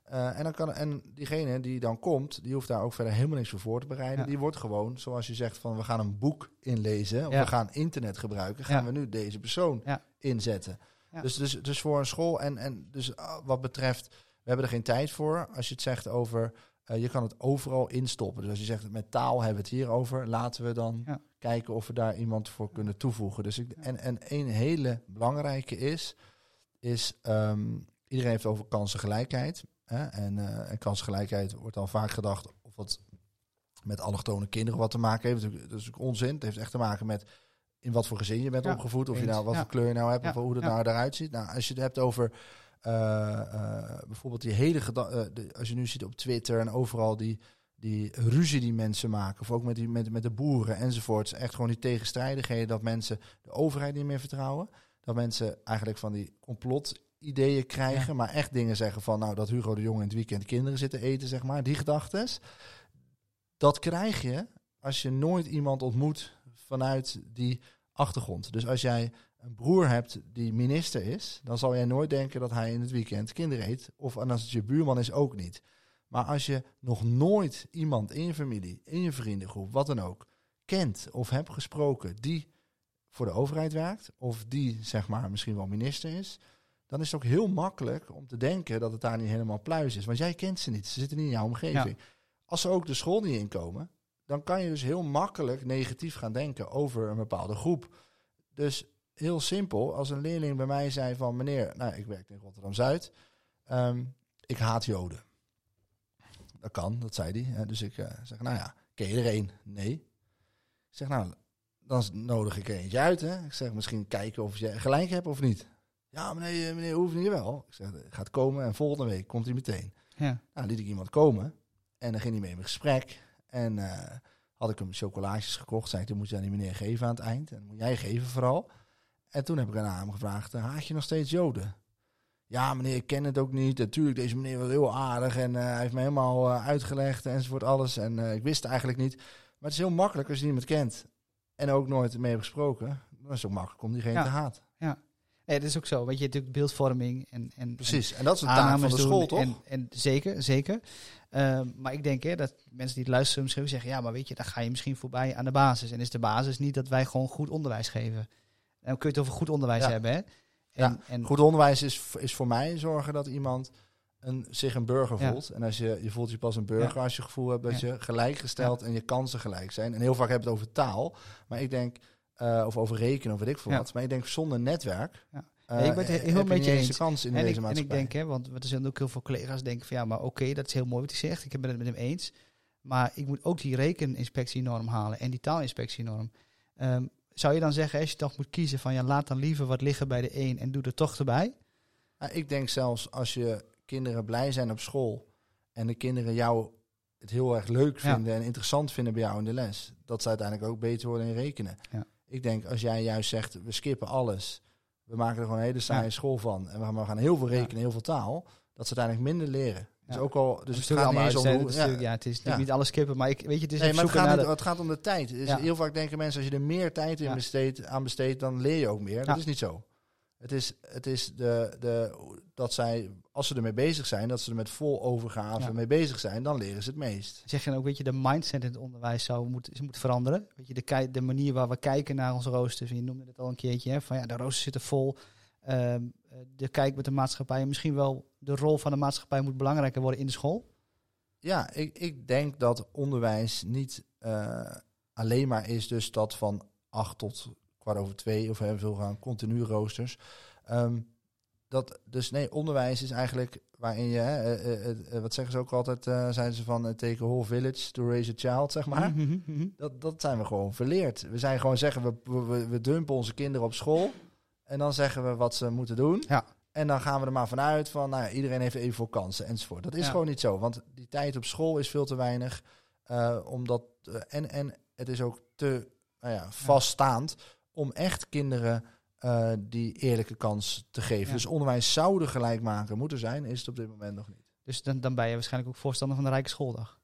Eh, en, dan kan, en diegene die dan komt, die hoeft daar ook verder helemaal niks voor voor te bereiden. Ja. Die wordt gewoon, zoals je zegt, van we gaan een boek inlezen. Of we gaan internet gebruiken. Gaan we nu deze persoon inzetten. Dus, dus, dus voor een school en, en dus ah, wat betreft, we hebben er geen tijd voor. Als je het zegt over, eh, je kan het overal instoppen. Dus als je zegt met taal hebben we het hier over, laten we dan Ja. kijken of we daar iemand voor kunnen toevoegen. Dus ik, en, en een hele belangrijke is, is ehm, iedereen heeft over kansengelijkheid. Hè? En, eh, en kansengelijkheid wordt dan vaak gedacht of het met allochtone kinderen wat te maken heeft. Dat is natuurlijk- dat onzin. Het heeft echt te maken met in wat voor gezin je bent Ja, opgevoed. Of je nou wat Ja. voor kleur je nou hebt. Of hoe het ja. nou eruit ziet. Nou, als je het hebt over bijvoorbeeld die hele geda- eh, de- als je nu ziet op Twitter en overal die, die ruzie die mensen maken. Of ook met, die, met, met de boeren enzovoorts. Echt gewoon die tegenstrijdigheden dat mensen de overheid niet meer vertrouwen. Dat mensen eigenlijk van die complotideeën krijgen. Ja. Maar echt dingen zeggen van nou dat Hugo de Jong in het weekend kinderen zitten eten, zeg maar. Die gedachtes. Dat krijg je als je nooit iemand ontmoet vanuit die achtergrond. Dus als jij een broer hebt die minister is, dan zal jij nooit denken dat hij in het weekend kinderen eet. Of en als het je buurman is ook niet. Maar als je nog nooit iemand in je familie, in je vriendengroep, wat dan ook, kent of hebt gesproken die voor de overheid werkt, of die zeg maar misschien wel minister is, dan is het ook heel makkelijk om te denken dat het daar niet helemaal pluis is. Want jij kent ze niet, ze zitten niet in jouw omgeving. Als ze ook de school niet inkomen, dan kan je dus heel makkelijk negatief gaan denken over een bepaalde groep. Dus heel simpel, als een leerling bij mij zei van meneer, nou ik werk in Rotterdam-Zuid, ehm, ik haat Joden. Dat kan, dat zei hij. Dus ik eh, zeg, nou ja, ken je er één? Nee. Ik zeg, nou, dan nodig ik er eentje uit. Hè. Ik zeg, misschien kijken of je gelijk hebt of niet. Ja, meneer, meneer hoeft niet wel. Ik zeg, gaat komen en volgende week komt hij meteen. ja. Nou, liet ik iemand komen. En dan ging hij mee in gesprek. En eh, had ik hem chocolaatjes gekocht. Zei ik, dat moet je aan die meneer geven aan het eind. En moet jij geven vooral. En toen heb ik aan hem gevraagd, eh, haat je nog steeds Joden? Ja, meneer, ik ken het ook niet. Natuurlijk, deze meneer was heel aardig. En eh, hij heeft me helemaal eh, uitgelegd enzovoort alles. En ik wist het eigenlijk niet. Maar het is heel makkelijk als je iemand kent. En ook nooit mee hebt gesproken. Dan is het ook makkelijk om diegene Ja. te haten. Nee, dat is ook zo. Weet je, natuurlijk beeldvorming en, en Precies, en dat is en een taak van de doen school, toch? En, en zeker, zeker. Ehm, maar ik denk hè, dat mensen die het luisteren misschien zeggen, ja, maar weet je, dan ga je misschien voorbij aan de basis. En is de basis niet dat wij gewoon goed onderwijs geven. En dan kun je het over goed onderwijs Ja. hebben, hè? En, Goed onderwijs is, is voor mij zorgen dat iemand een, zich een burger voelt. En als je, je voelt je pas een burger als je het gevoel hebt dat je gelijkgesteld en je kansen gelijk zijn. En heel vaak hebben we het over taal, maar ik denk, eh, of over rekenen of weet ik veel wat. Maar ik denk zonder netwerk. Ja. eh, Nee, ik ben het heel heb met niet je eens kans in en, deze ik, en ik denk, hè, want er zijn ook heel veel collega's denken van ja, maar oké, dat is heel mooi wat hij zegt. Ik ben het met hem eens. Maar ik moet ook die rekeninspectienorm halen en die taalinspectienorm. Ehm, zou je dan zeggen, als je toch moet kiezen van ja, laat dan liever wat liggen bij de een en doe er toch erbij? Nou, ik denk zelfs als je kinderen blij zijn op school en de kinderen jou het heel erg leuk Ja. vinden en interessant vinden bij jou in de les, dat ze uiteindelijk ook beter worden in rekenen. Ja. Ik denk als jij juist zegt, we skippen alles, we maken er gewoon een hele saaie Ja. school van en we gaan, heel veel rekenen, heel veel taal, dat ze uiteindelijk minder leren. Dus Ja. ook al, dus het gaat niet eens om hoe, ja, het is natuurlijk niet alles skippen, maar ik weet je, het is Nee, maar het zoeken gaat, naar om, de- het gaat om de tijd. Dus. Heel vaak denken mensen, als je er meer tijd in Ja. besteedt, aan besteedt, dan leer je ook meer. Dat is niet zo. Het is, het is de, de, dat zij, als ze ermee bezig zijn, dat ze er met vol overgave Ja. mee bezig zijn, dan leren ze het meest. Zeg je dan ook, weet je, de mindset in het onderwijs zou moeten, moet veranderen? Weet je, de, de manier waar we kijken naar onze roosters. Je noemde het al een keertje, hè, van ja, de roosters zitten vol. Ehm, eh, de kijk met de maatschappij. en Misschien wel de rol van de maatschappij moet belangrijker worden in de school. Ja, ik, ik denk dat onderwijs niet eh, alleen maar is dus dat van acht tot kwart over twee, of heel veel gaan continu roosters. Ehm, dat, dus nee, onderwijs is eigenlijk waarin je, hè, eh, eh, eh, wat zeggen ze ook altijd, eh zijn ze van eh, take a whole village to raise a child, zeg maar. Mhm, mhm. Dat, dat zijn we gewoon verleerd. We zijn gewoon zeggen, we- we, we dumpen onze kinderen op school. En dan zeggen we wat ze moeten doen. Ja. En dan gaan we er maar vanuit van, nou ja, iedereen heeft evenveel kansen enzovoort. Dat is Ja. gewoon niet zo. Want die tijd op school is veel te weinig. eh, omdat, eh, en, en het is ook te nou ja, vaststaand om echt kinderen eh, die eerlijke kans te geven. Dus onderwijs zou de gelijkmaker moeten zijn, is het op dit moment nog niet. Dus dan, dan ben je waarschijnlijk ook voorstander van de Rijke Schooldag.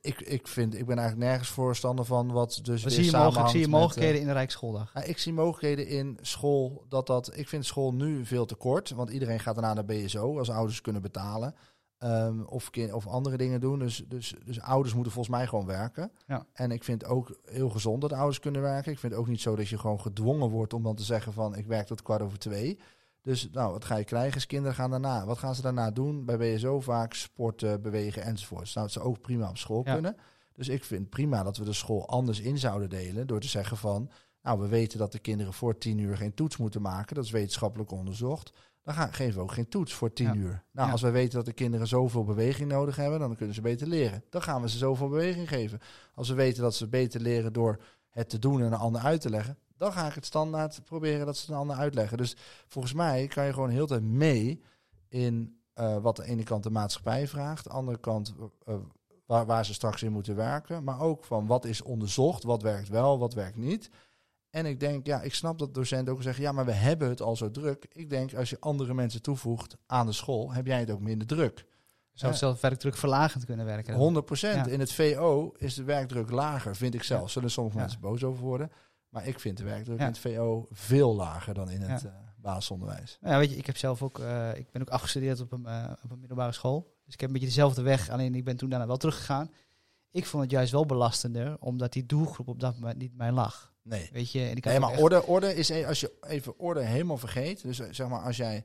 Ik, ik, vind, ik ben eigenlijk nergens voorstander van wat dus weer zie je, mogelijk, samenhangt zie je met, eh, mogelijkheden in de Rijke Schooldag. Ja, ik zie mogelijkheden in school dat dat. Ik vind school nu veel te kort, want iedereen gaat daarna naar BSO als ouders kunnen betalen. Ehm, of, of andere dingen doen. Dus, dus, dus ouders moeten volgens mij gewoon werken. Ja. En ik vind ook heel gezond dat ouders kunnen werken. Ik vind het ook niet zo dat je gewoon gedwongen wordt om dan te zeggen van ik werk tot kwart over twee. Dus nou, wat ga je krijgen? Is kinderen gaan daarna. Wat gaan ze daarna doen? Bij BSO vaak sporten, bewegen enzovoort. Nou, dat ze ook prima op school Ja. kunnen. Dus ik vind prima dat we de school anders in zouden delen. Door te zeggen van, nou, we weten dat de kinderen voor tien uur geen toets moeten maken. Dat is wetenschappelijk onderzocht. Dan gaan, geven we ook geen toets voor tien Ja. uur. Nou, Ja. als wij weten dat de kinderen zoveel beweging nodig hebben, dan kunnen ze beter leren. Dan gaan we ze zoveel beweging geven. Als we weten dat ze beter leren door het te doen en een ander uit te leggen, dan ga ik het standaard proberen dat ze het een ander uitleggen. Dus volgens mij kan je gewoon heel de tijd mee in eh, wat de ene kant de maatschappij vraagt, de andere kant eh, waar, waar ze straks in moeten werken, maar ook van wat is onderzocht, wat werkt wel, wat werkt niet. En ik denk, ja, ik snap dat docenten ook zeggen, ja, maar we hebben het al zo druk. Ik denk, als je andere mensen toevoegt aan de school, heb jij het ook minder druk. Zou Ja. zelf werkdruk verlagend kunnen werken. 100 procent. Ja. In het VO is de werkdruk lager, vind ik zelf. Zullen sommige Ja. mensen boos over worden. Maar ik vind de werkdruk Ja. in het VO veel lager dan in het Ja. eh, basisonderwijs. Nou Ja, weet je, ik heb zelf ook, eh, ik ben ook afgestudeerd op een, eh, op een middelbare school. Dus ik heb een beetje dezelfde weg, alleen ik ben toen daarna wel teruggegaan. Ik vond het juist wel belastender, omdat die doelgroep op dat moment niet mij lag. Nee. Weet je, en ik Nee, maar echt- orde, orde is, e- als je even orde helemaal vergeet. Dus zeg maar, als jij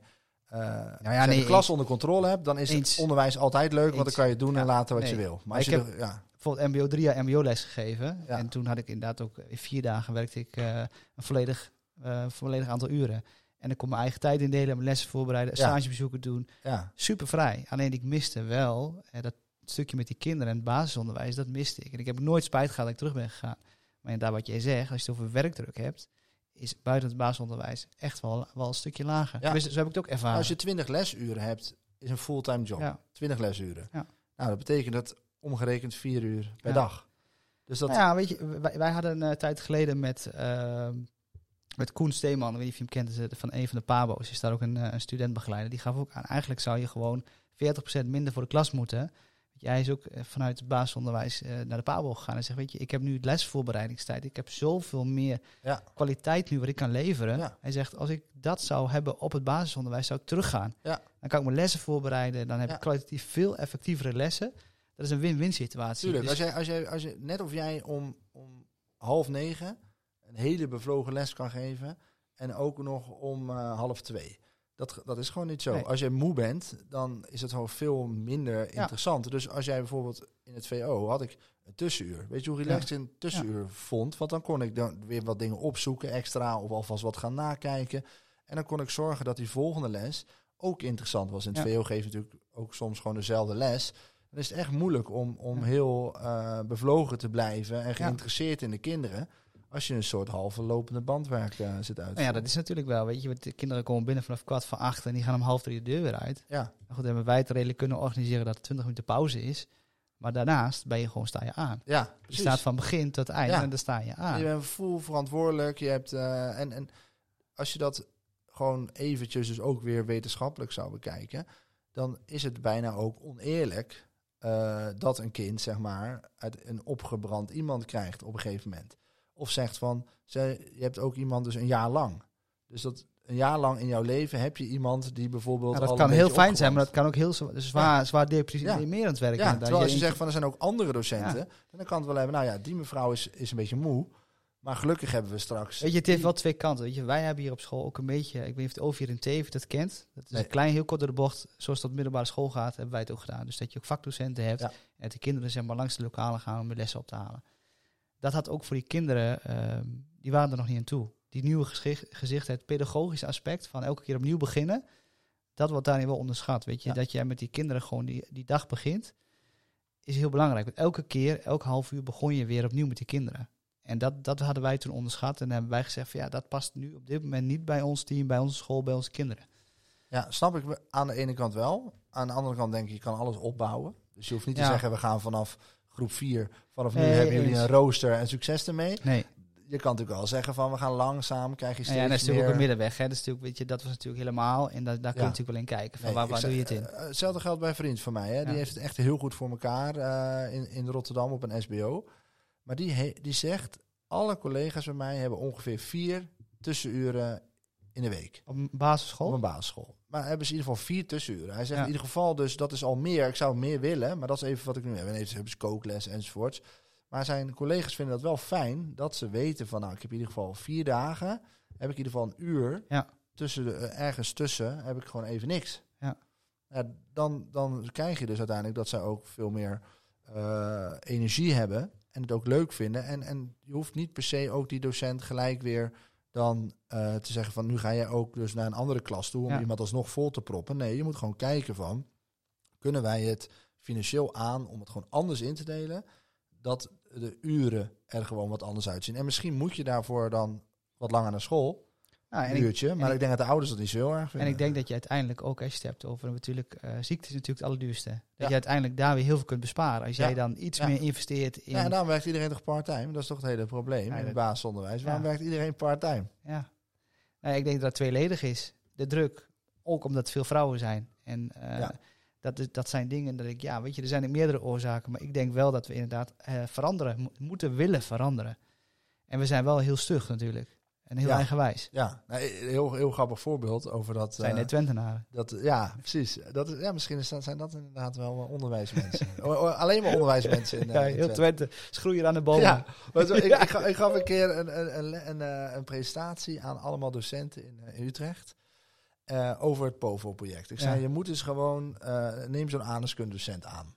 ja, als jij nee, de klas onder controle hebt, dan is Eens. het onderwijs altijd leuk. Want dan kan je doen en Ja, laten wat nee. je wil. Maar als ik je heb- er- ja, bijvoorbeeld MBO 3 jaar MBO-les gegeven. Ja. En toen had ik inderdaad ook in vier dagen werkte ik eh, een volledig, eh, volledig aantal uren. En ik kon mijn eigen tijd indelen, mijn lessen voorbereiden, Ja. stagebezoeken doen. ja, Super vrij. Alleen ik miste wel dat stukje met die kinderen en het basisonderwijs, dat miste ik. En ik heb nooit spijt gehad dat ik terug ben gegaan. Maar inderdaad, wat jij zegt, als je het over werkdruk hebt, is buiten het basisonderwijs echt wel, wel een stukje lager. Ja. Dus zo heb ik het ook ervaren. als je 20 lesuren hebt, is een fulltime job. ja. 20 lesuren. Ja. Nou, dat betekent dat omgerekend 4 uur per dag. Dus dat, Nou ja, weet je, wij, wij hadden een eh, tijd geleden met, ehm, met Koen Steeman, ik weet niet of je hem kent, eh, van een van de Pabo's, is daar ook een, eh, een studentbegeleider. Die gaf ook aan, eigenlijk zou je gewoon 40% minder voor de klas moeten. Jij is ook eh, vanuit het basisonderwijs eh, naar de PABO gegaan en zegt, weet je, ik heb nu lesvoorbereidingstijd. Ik heb zoveel meer Ja. kwaliteit nu wat ik kan leveren. Ja. Hij zegt, als ik dat zou hebben op het basisonderwijs, zou ik teruggaan. Ja. Dan kan ik mijn lessen voorbereiden. Dan heb ik kwalitatief veel effectievere lessen. Dat is een win-win situatie. Tuurlijk, Dus- als jij, als jij, als je, net of jij om, om half negen een hele bevlogen les kan geven en ook nog om eh, half twee. Dat, dat is gewoon niet zo. Nee. Als je moe bent, dan is het gewoon veel minder interessant. Dus als jij bijvoorbeeld in het VO had ik een tussenuur. Weet je hoe relaxed je een tussenuur vond? Want dan kon ik dan weer wat dingen opzoeken extra of alvast wat gaan nakijken. En dan kon ik zorgen dat die volgende les ook interessant was. In het. VO geeft natuurlijk ook soms gewoon dezelfde les. Dan is het echt moeilijk om, om heel eh, bevlogen te blijven en geïnteresseerd in de kinderen. Als je een soort halve lopende bandwerk eh, zit uit. Nou ja, dat is natuurlijk wel, weet je, want de kinderen komen binnen vanaf kwart voor acht en die gaan om half drie de deur weer uit. Ja, Nou goed, hebben wij het redelijk kunnen organiseren dat er 20 minuten pauze is. Maar daarnaast ben je gewoon, sta je aan. ja Je precies. staat van begin tot eind Ja. en dan sta je aan. Je bent full verantwoordelijk. Je hebt, eh, en, en als je dat gewoon eventjes dus ook weer wetenschappelijk zou bekijken, dan is het bijna ook oneerlijk eh, dat een kind, zeg maar, uit een opgebrand iemand krijgt op een gegeven moment. Of zegt van, ze, je hebt ook iemand dus een jaar lang. Dus dat een jaar lang in jouw leven heb je iemand die bijvoorbeeld. Dat al kan heel fijn zijn, maar dat kan ook heel zwa- zwaar, zwaar Ja. deprimerend werken. Ja, terwijl als je zegt van er zijn ook andere docenten, dan kan het wel hebben, nou ja, die mevrouw is, is een beetje moe. Maar gelukkig hebben we straks. Weet je, het heeft wel twee kanten. Weet je, wij hebben hier op school ook een beetje, ik weet niet of het over hier in Teven dat kent. Dat is Nee. een klein, heel kort door de bocht. Zoals dat middelbare school gaat, hebben wij het ook gedaan. Dus dat je ook vakdocenten hebt Ja. en de kinderen zeg maar langs de lokalen gaan om de lessen op te halen. Dat had ook voor die kinderen, ehm, die waren er nog niet aan toe. Die nieuwe gezicht, het pedagogische aspect van elke keer opnieuw beginnen, dat wordt daarin wel onderschat. Weet je, Ja. dat jij met die kinderen gewoon die, die dag begint, is heel belangrijk. Want elke keer, elk half uur begon je weer opnieuw met die kinderen. En dat, dat hadden wij toen onderschat. En hebben wij gezegd van ja, dat past nu op dit moment niet bij ons team, bij onze school, bij onze kinderen. Ja, snap ik aan de ene kant wel. Aan de andere kant denk ik, je kan alles opbouwen. Dus je hoeft niet Ja. te zeggen, we gaan vanaf groep 4, vanaf nu Nee, hebben jullie een rooster en succes ermee. Nee. Je kan natuurlijk wel zeggen van, we gaan langzaam, krijg je steeds ja, en dat is natuurlijk ook een middenweg. Hè. Dat, is natuurlijk, weet je, dat was natuurlijk helemaal. En dat, daar kun je Ja. natuurlijk wel in kijken. Van Nee, waar waar doe je het in? eh, Hetzelfde geldt bij een vriend van mij. Hè. Die Ja. heeft het echt heel goed voor elkaar eh, in, in Rotterdam op een SBO. Maar die, die zegt, alle collega's bij mij hebben ongeveer vier tussenuren in de week. Op een Op basisschool? een basisschool. Maar hebben ze in ieder geval vier tussenuren. Hij zegt Ja. in ieder geval, dus dat is al meer. Ik zou meer willen, maar dat is even wat ik nu heb. En even hebben ze kookles enzovoorts. Maar zijn collega's vinden dat wel fijn dat ze weten van, nou, ik heb in ieder geval vier dagen, heb ik in ieder geval een uur Ja. tussen de, eh, ergens tussen, heb ik gewoon even niks. Ja. Ja, dan, dan krijg je dus uiteindelijk dat zij ook veel meer eh, energie hebben en het ook leuk vinden. En, en je hoeft niet per se ook die docent gelijk weer dan eh, te zeggen van nu ga je ook dus naar een andere klas toe om Ja. iemand alsnog vol te proppen. Nee, je moet gewoon kijken van kunnen wij het financieel aan om het gewoon anders in te delen, dat de uren er gewoon wat anders uitzien. En misschien moet je daarvoor dan wat langer naar school, Nou, en ik, uurtje. Maar en ik, denk dat de ouders dat niet zo heel erg en vinden. ik denk dat je uiteindelijk ook, als je het hebt over natuurlijk, eh, ziekte is natuurlijk het allerduurste. Dat Ja. je uiteindelijk daar weer heel veel kunt besparen. Als Ja. jij dan iets Ja. meer investeert in... Ja, en daarom werkt iedereen toch part-time? Dat is toch het hele probleem Ja, in het basisonderwijs. Waarom werkt iedereen part-time? Ja. Nou, ik denk dat dat tweeledig is. De druk, ook omdat veel vrouwen zijn. En eh, Ja. dat, is, dat zijn dingen dat ik, ja, weet je, er zijn meerdere oorzaken. Maar ik denk wel dat we inderdaad eh, veranderen, mo- moeten willen veranderen. En we zijn wel heel stug natuurlijk. En heel Ja. eigenwijs. Ja, nou, een heel, heel grappig voorbeeld over dat. zijn eh, net Twentenaren. dat ja, precies. Dat is, ja, misschien is dat, zijn dat inderdaad wel eh, onderwijsmensen. Alleen maar onderwijsmensen. In, eh, ja, heel Twente. Twente. Schroeien aan de bomen. Ja, ik, ik, ga- ik gaf een keer een, een, een, een, een presentatie aan allemaal docenten in, in Utrecht. over het POVO-project. Ik zei, Ja. je moet dus gewoon, neem zo'n aardrijkskundedocent aan.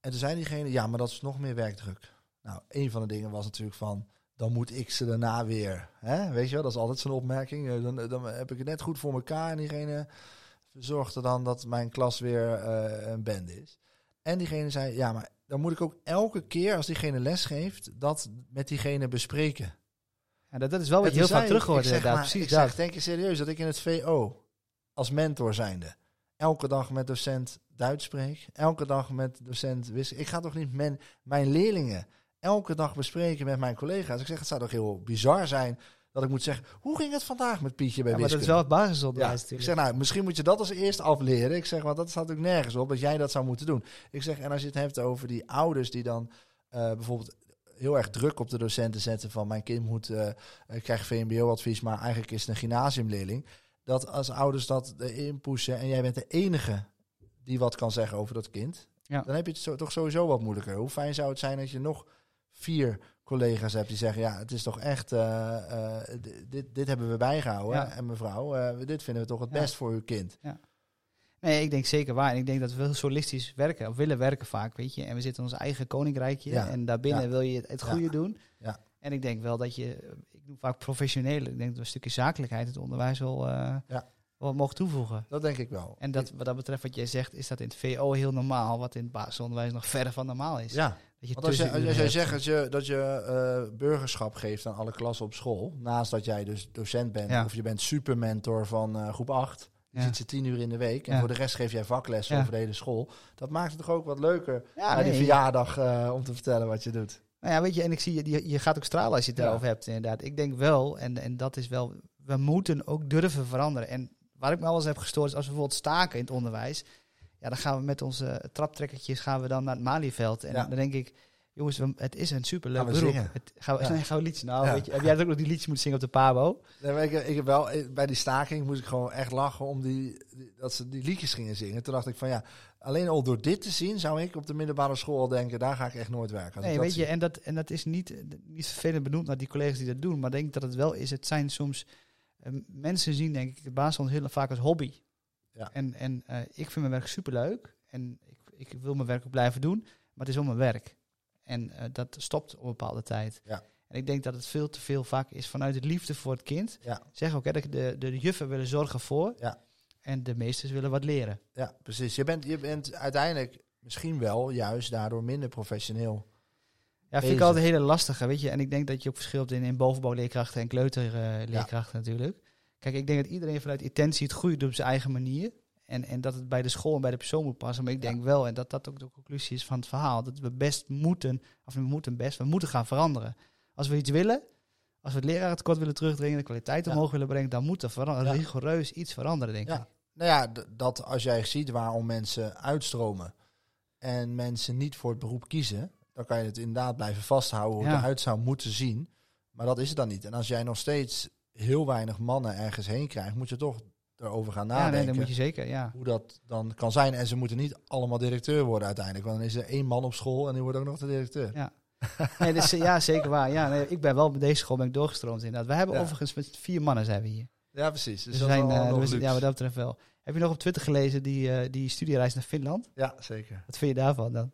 En toen zei diegene, ja, maar dat is nog meer werkdruk. Nou, een van de dingen was natuurlijk van, dan moet ik ze daarna weer. Hè? Weet je wel, dat is altijd zo'n opmerking. Eh, Dan, dan heb ik het net goed voor elkaar. En diegene zorgde dan dat mijn klas weer eh, een band is. En diegene zei, ja, maar dan moet ik ook elke keer als diegene les geeft, dat met diegene bespreken. Ja, dat, dat is wel wat je heel vaak terug hoort inderdaad. maar, Precies ik dat. zeg, denk je serieus dat ik in het VO als mentor zijnde elke dag met docent Duits spreek? Elke dag met docent wis. Ik ga toch niet men, mijn leerlingen elke dag bespreken met mijn collega's? Ik zeg, het zou toch heel bizar zijn Dat ik moet zeggen, hoe ging het vandaag met Pietje bij Ja, maar dat is wel het basisonderwijs Ja, ik zeg, nou, misschien moet je dat als eerst afleren. Ik zeg, want dat staat natuurlijk nergens op dat jij dat zou moeten doen. Ik zeg, en als je het hebt over die ouders die dan eh, bijvoorbeeld heel erg druk op de docenten zetten van mijn kind moet eh, krijgt VMBO-advies, maar eigenlijk is het een gymnasiumleerling. Dat als ouders dat erin pushen en jij bent de enige die wat kan zeggen over dat kind, Ja. dan heb je het zo, toch sowieso wat moeilijker. Hoe fijn zou het zijn dat je nog vier collega's hebt die zeggen, ja, het is toch echt, eh, eh, dit, dit hebben we bijgehouden. Ja. En mevrouw, eh, dit vinden we toch het Ja. best voor uw kind. Nee, ik denk zeker waar. En ik denk dat we heel solistisch werken, of willen werken vaak, weet je. En we zitten in ons eigen koninkrijkje. Ja. En daarbinnen Ja. wil je het, het Ja. goede doen. Ja. En ik denk wel dat je, ik noem vaak professioneel, ik denk dat we een stukje zakelijkheid het onderwijs wel, Ja. wel mogen toevoegen. Dat denk ik wel. En dat, wat dat betreft, wat jij zegt, is dat in het VO heel normaal, wat in het basisonderwijs nog verre van normaal is. Ja, Dat je want als, je, als tussenuren jij hebt. zegt dat je, dat je eh, burgerschap geeft aan alle klassen op school, naast dat jij dus docent bent, Ja. of je bent supermentor van eh, groep 8, je Ja. ziet ze tien uur in de week, en Ja. voor de rest geef jij vaklessen over de hele school. Dat maakt het toch ook wat leuker Ja, die verjaardag eh, om te vertellen wat je doet. Nou ja, weet je, en ik zie je, je, gaat ook stralen als je het daarover hebt, inderdaad. Ik denk wel, en, en dat is wel, we moeten ook durven veranderen. En waar ik me al eens heb gestoord, is als we bijvoorbeeld staken in het onderwijs, ja, dan gaan we met onze traptrekkertjes gaan we dan naar het Malieveld. En dan denk ik, jongens, het is een superleuk Gaan we beroep. zingen? Het, gaan, we, Ja. nee, gaan we liedjes? Nou, Ja. weet je, heb jij ook nog die liedjes moeten zingen op de Pabo? Nee, ik, ik heb wel, bij die staking moest ik gewoon echt lachen om die, die- dat ze die liedjes gingen zingen. Toen dacht ik van ja, alleen al door dit te zien zou ik op de middelbare school al denken, daar ga ik echt nooit werken. Nee, weet je, en dat, en dat is niet, niet vervelend benoemd naar die collega's die dat doen, maar ik denk dat het wel is. Het zijn soms eh, mensen zien, denk ik, de basis heel vaak als hobby. Ja. En, en eh, ik vind mijn werk superleuk en ik, ik wil mijn werk ook blijven doen, maar het is wel mijn werk. En eh, dat stopt op een bepaalde tijd. Ja. En ik denk dat het veel te veel vaak is vanuit het liefde voor het kind. Ja. Zeg ook, hè, dat de, de juffen willen zorgen voor Ja. en de meesters willen wat leren. Ja, precies. Je bent, je bent uiteindelijk misschien wel juist daardoor minder professioneel. Ja, vind ik altijd hele lastige, weet je. En ik denk dat je ook verschilt in, in bovenbouwleerkrachten en kleuterleerkrachten natuurlijk. Kijk, ik denk dat iedereen vanuit intentie het doet op zijn eigen manier. En, en dat het bij de school en bij de persoon moet passen. Maar ik Ja. denk wel, en dat dat ook de conclusie is van het verhaal, dat we best moeten, of we moeten best, we moeten gaan veranderen. Als we iets willen, als we het lerarentekort willen terugdringen, de kwaliteit Ja. omhoog willen brengen, dan moet er veranderen, Ja. rigoureus iets veranderen, denk ik. Nou ja, dat als jij ziet waarom mensen uitstromen en mensen niet voor het beroep kiezen, dan kan je het inderdaad blijven vasthouden hoe het eruit zou moeten zien. Maar dat is het dan niet. En als jij nog steeds heel weinig mannen ergens heen krijgt, moet je toch erover gaan Ja, nadenken. nee, dat moet je zeker, ja. Hoe dat dan kan zijn. En ze moeten niet allemaal directeur worden uiteindelijk. Want dan is er één man op school en die wordt ook nog de directeur. Ja. Nee, dus, ja, zeker waar. Ja, nee, ik ben wel met deze school ben ik doorgestroomd inderdaad. We hebben Ja. overigens met vier mannen zijn we hier. Ja, precies. Dus Dus we zijn, eh, luxe. ja, wat dat betreft wel. Heb je nog op Twitter gelezen die, eh, die studiereis naar Finland? Ja, zeker. Wat vind je daarvan dan?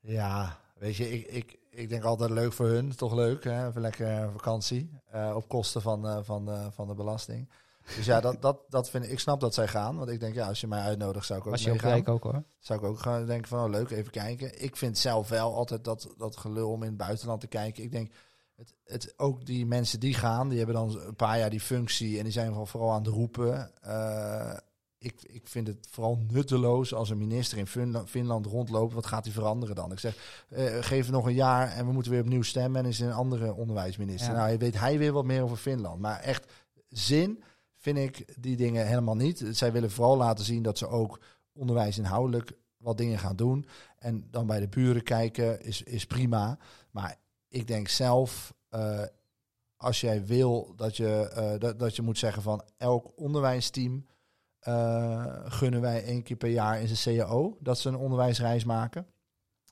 Ja, weet je, ik, ik, ik denk altijd leuk voor hun. Toch leuk, hè? Even lekker vakantie. eh, op kosten van, eh, van, eh, van de belasting. Dus ja, dat, dat, dat vind ik, ik snap dat zij gaan. Want ik denk, ja, als je mij uitnodigt, zou ik ook Was je meegaan. ook hoor. Zou ik ook gaan denken van, oh, leuk, even kijken. Ik vind zelf wel altijd dat, dat gelul om in het buitenland te kijken. Ik denk, het, het, ook die mensen die gaan, die hebben dan een paar jaar die functie en die zijn vooral, vooral aan het roepen. Ik, ik vind het vooral nutteloos als een minister in Finland, Finland rondloopt. Wat gaat hij veranderen dan? Ik zeg, eh, geef het nog een jaar en we moeten weer opnieuw stemmen. En is een andere onderwijsminister. Ja. Nou, weet hij weer wat meer over Finland. Maar echt zin vind ik die dingen helemaal niet. Zij willen vooral laten zien dat ze ook onderwijs inhoudelijk wat dingen gaan doen. En dan bij de buren kijken is, is prima. Maar ik denk zelf, eh, als jij wil dat je, eh, dat, dat je moet zeggen van elk onderwijsteam eh, gunnen wij één keer per jaar in zijn CAO dat ze een onderwijsreis maken.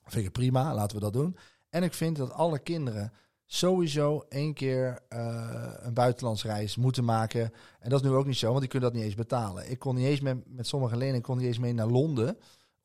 Vind ik prima, laten we dat doen. En ik vind dat alle kinderen sowieso één keer eh, een buitenlandsreis moeten maken. En dat is nu ook niet zo, want die kunnen dat niet eens betalen. Ik kon niet eens met, met sommige leerlingen kon niet eens mee naar Londen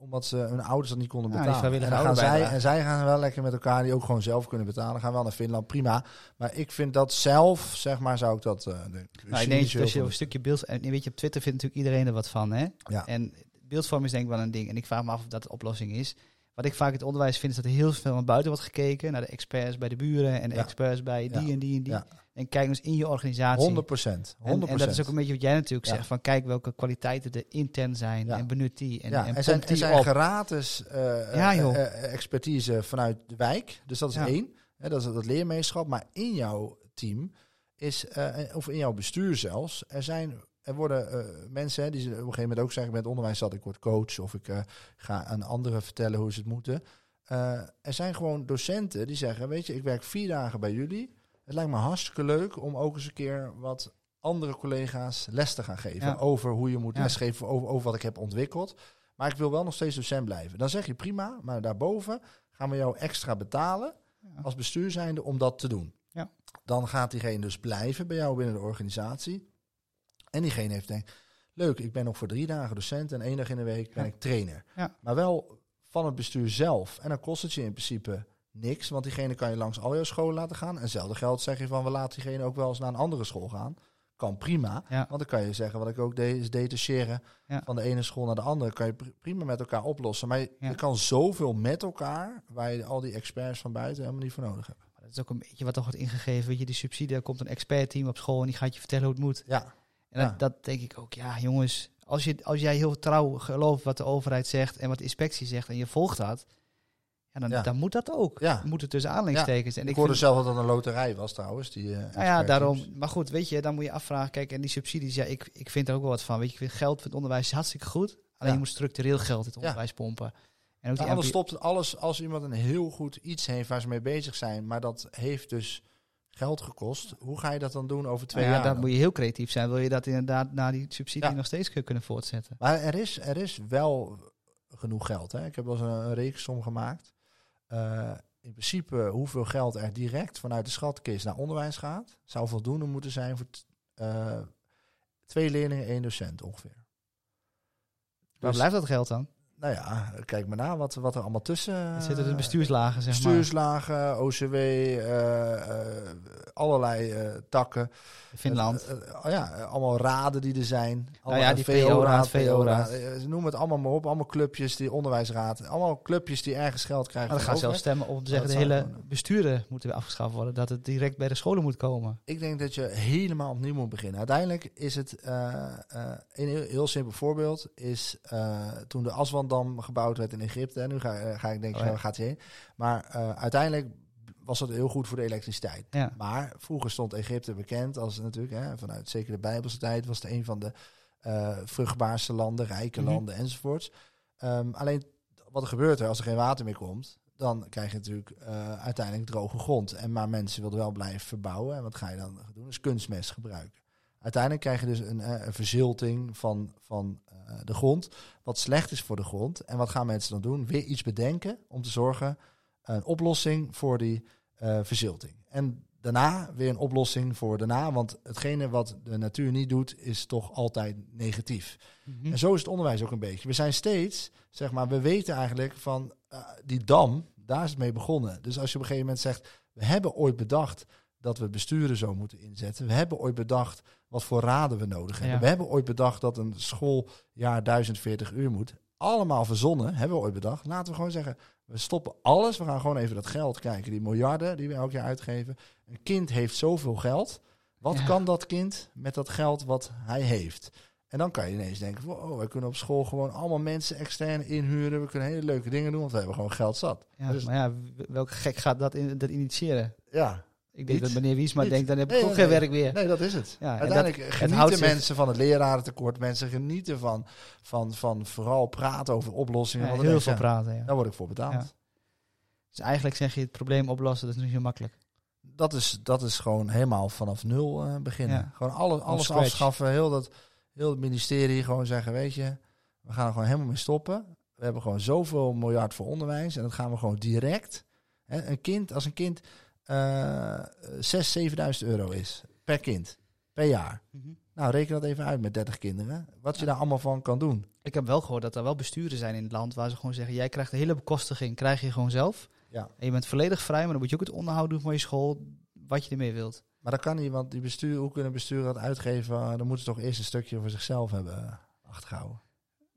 omdat ze hun ouders dat niet konden Ja, betalen. en, vrijwillige dan gaan zij, en zij gaan wel lekker met elkaar die ook gewoon zelf kunnen betalen. Gaan wel naar Finland, prima. Maar ik vind dat zelf, zeg maar, zou ik dat... eh de, Nou, ik denk dat als je een stukje beeld... En weet je, op Twitter vindt natuurlijk iedereen er wat van, hè? Ja. En beeldvorming is denk ik wel een ding. En ik vraag me af of dat de oplossing is. Wat ik vaak in het onderwijs vind, is dat er heel veel naar buiten wordt gekeken. Naar de experts bij de buren en de Ja. experts bij die Ja. en die en die. Ja. En kijk eens in je organisatie. 100 procent. En, en dat is ook een beetje wat jij natuurlijk zegt. Van kijk welke kwaliteiten er intern zijn. En benut die. En, ja, en er zijn, die zijn gratis eh, eh, eh, expertise vanuit de wijk. Dus dat is één. Hè, dat is dat leermeesterschap. Maar in jouw team is, of in jouw bestuur zelfs, er zijn... Er worden eh, mensen hè, die op een gegeven moment ook zeggen het onderwijs dat ik word coach of ik eh, ga aan anderen vertellen hoe ze het moeten. Eh, er zijn gewoon docenten die zeggen, weet je, ik werk vier dagen bij jullie. Het lijkt me hartstikke leuk om ook eens een keer wat andere collega's les te gaan geven Ja. over hoe je moet Ja. lesgeven, over, over wat ik heb ontwikkeld. Maar ik wil wel nog steeds docent blijven. Dan zeg je prima, maar daarboven gaan we jou extra betalen Ja. als bestuur zijnde om dat te doen. Ja. Dan gaat diegene dus blijven bij jou binnen de organisatie. En diegene heeft denkt, leuk, ik ben nog voor drie dagen docent en één dag in de week ben Ja. ik trainer. Ja. Maar wel van het bestuur zelf. En dan kost het je in principe niks, want diegene kan je langs al jouw scholen laten gaan. En hetzelfde geldt zeg je van, we laten diegene ook wel eens naar een andere school gaan. Kan prima, Ja. want dan kan je zeggen, wat ik ook deed, is detacheren van de ene school naar de andere. Kan je pri- prima met elkaar oplossen. Maar je, kan zoveel met elkaar, waar je al die experts van buiten helemaal niet voor nodig hebt. Dat is ook een beetje wat toch wordt ingegeven. Weet je, die subsidie, er komt een expertteam op school en die gaat je vertellen hoe het moet. Ja, En Ja. dat, dat denk ik ook, ja jongens, als, je, als jij heel trouw gelooft wat de overheid zegt en wat de inspectie zegt en je volgt dat, ja, dan, Ja. dan moet dat ook. Ja. Moet het tussen aanleidingstekens. En ik, ik hoorde vind- zelf dat het een loterij was trouwens. Die, eh, Nou ja, daarom. Maar goed, weet je, dan moet je afvragen. Kijk, en die subsidies, ja, ik, ik vind er ook wel wat van. Weet je, geld voor het onderwijs is hartstikke goed. Alleen je moet structureel geld in het onderwijs pompen. En ook die NPO stopt alles als iemand een heel goed iets heeft waar ze mee bezig zijn, maar dat heeft dus geld gekost. Hoe ga je dat dan doen over twee Nou ja, jaar? dan dan? moet je heel creatief zijn. Wil je dat inderdaad na die subsidie Ja. nog steeds kun- kunnen voortzetten? Maar er is, er is wel genoeg geld. Hè? Ik heb wel eens een, een rekensom gemaakt. Eh, in principe hoeveel geld er direct vanuit de schatkist naar onderwijs gaat, zou voldoende moeten zijn voor eh, twee leerlingen, één docent ongeveer. Waar Dus- blijft dat geld dan? Nou ja, kijk maar na wat, wat er allemaal tussen... Dat zitten de eh, bestuurslagen, zeg maar. Bestuurslagen, OCW, eh, eh, allerlei eh, takken. Finland. Eh, eh, oh ja, allemaal raden die er zijn. Nou ja, die VO-raad, VO-raad. Het allemaal maar op. Allemaal clubjes, die onderwijsraad. Allemaal clubjes die ergens geld krijgen. Maar dan gaan van ze de zelfs overheid. stemmen om te dat zeggen... de hele besturen moeten weer afgeschaft worden. Dat het direct bij de scholen moet komen. Ik denk dat je helemaal opnieuw moet beginnen. Uiteindelijk is het, een heel, heel simpel voorbeeld, is toen de Aswandam gebouwd werd in Egypte. En nu ga, ga ik denken, Oh ja. gaat hij heen? Maar uiteindelijk was dat heel goed voor de elektriciteit. Ja. Maar vroeger stond Egypte bekend als natuurlijk, hè, vanuit zeker de Bijbelse tijd, was het een van de eh, vruchtbaarste landen, rijke Mhm. landen enzovoorts. Ehm, alleen wat er gebeurt er als er geen water meer komt, dan krijg je natuurlijk eh, uiteindelijk droge grond. En maar mensen willen wel blijven verbouwen. En wat ga je dan doen? Dus kunstmest gebruiken. Uiteindelijk krijg je dus een, eh, een verzilting van, van de grond, wat slecht is voor de grond. En wat gaan mensen dan doen? Weer iets bedenken om te zorgen een oplossing voor die eh, verzilting. En daarna weer een oplossing voor daarna, want hetgene wat de natuur niet doet, is toch altijd negatief. Mhm. En zo is het onderwijs ook een beetje. We zijn steeds, zeg maar, we weten eigenlijk van eh, die dam, daar is het mee begonnen. Dus als je op een gegeven moment zegt, we hebben ooit bedacht dat we besturen zo moeten inzetten. We hebben ooit bedacht wat voor raden we nodig hebben. Ja. We hebben ooit bedacht dat een schooljaar 1040 uur moet. Allemaal verzonnen, hebben we ooit bedacht. Laten we gewoon zeggen, we stoppen alles. We gaan gewoon even dat geld kijken. Die miljarden die we elk jaar uitgeven. Een kind heeft zoveel geld. Wat Ja. kan dat kind met dat geld wat hij heeft? En dan kan je ineens denken, oh, we kunnen op school gewoon allemaal mensen extern inhuren. We kunnen hele leuke dingen doen, want we hebben gewoon geld zat. Ja, Dus- maar ja, welke gek gaat dat, in, dat initiëren? Ja, Ik denk Niet. dat meneer Wiesma Niet. denkt, dan heb ik Nee, ook nee, geen werk weer. nee, dat is het. Ja, Uiteindelijk dat- het genieten zich- mensen van het lerarentekort. Mensen genieten van, van, van vooral praten over oplossingen. Ja, heel veel praten, ja. Daar word ik voor betaald. Dus eigenlijk zeg je het probleem oplossen, dat is niet zo makkelijk. Dat, is, dat is gewoon helemaal vanaf nul eh, beginnen. Gewoon alle, alles scratch. afschaffen. Heel, dat, heel het ministerie gewoon zeggen, weet je, we gaan er gewoon helemaal mee stoppen. We hebben gewoon zoveel miljard voor onderwijs. En dat gaan we gewoon direct. Hè, een kind, als een kind eh 6.000, 7.000 euro is per kind, per jaar. Nou, reken dat even uit met 30 kinderen. Wat je daar allemaal van kan doen. Ik heb wel gehoord dat er wel besturen zijn in het land waar ze gewoon zeggen, jij krijgt de hele bekostiging, krijg je gewoon zelf. Ja. En je bent volledig vrij, maar dan moet je ook het onderhoud doen van je school, wat je ermee wilt. Maar dat kan niet, want die bestuur, hoe kunnen besturen dat uitgeven? Uh, dan moeten ze toch eerst een stukje voor zichzelf hebben uh, achtergehouden.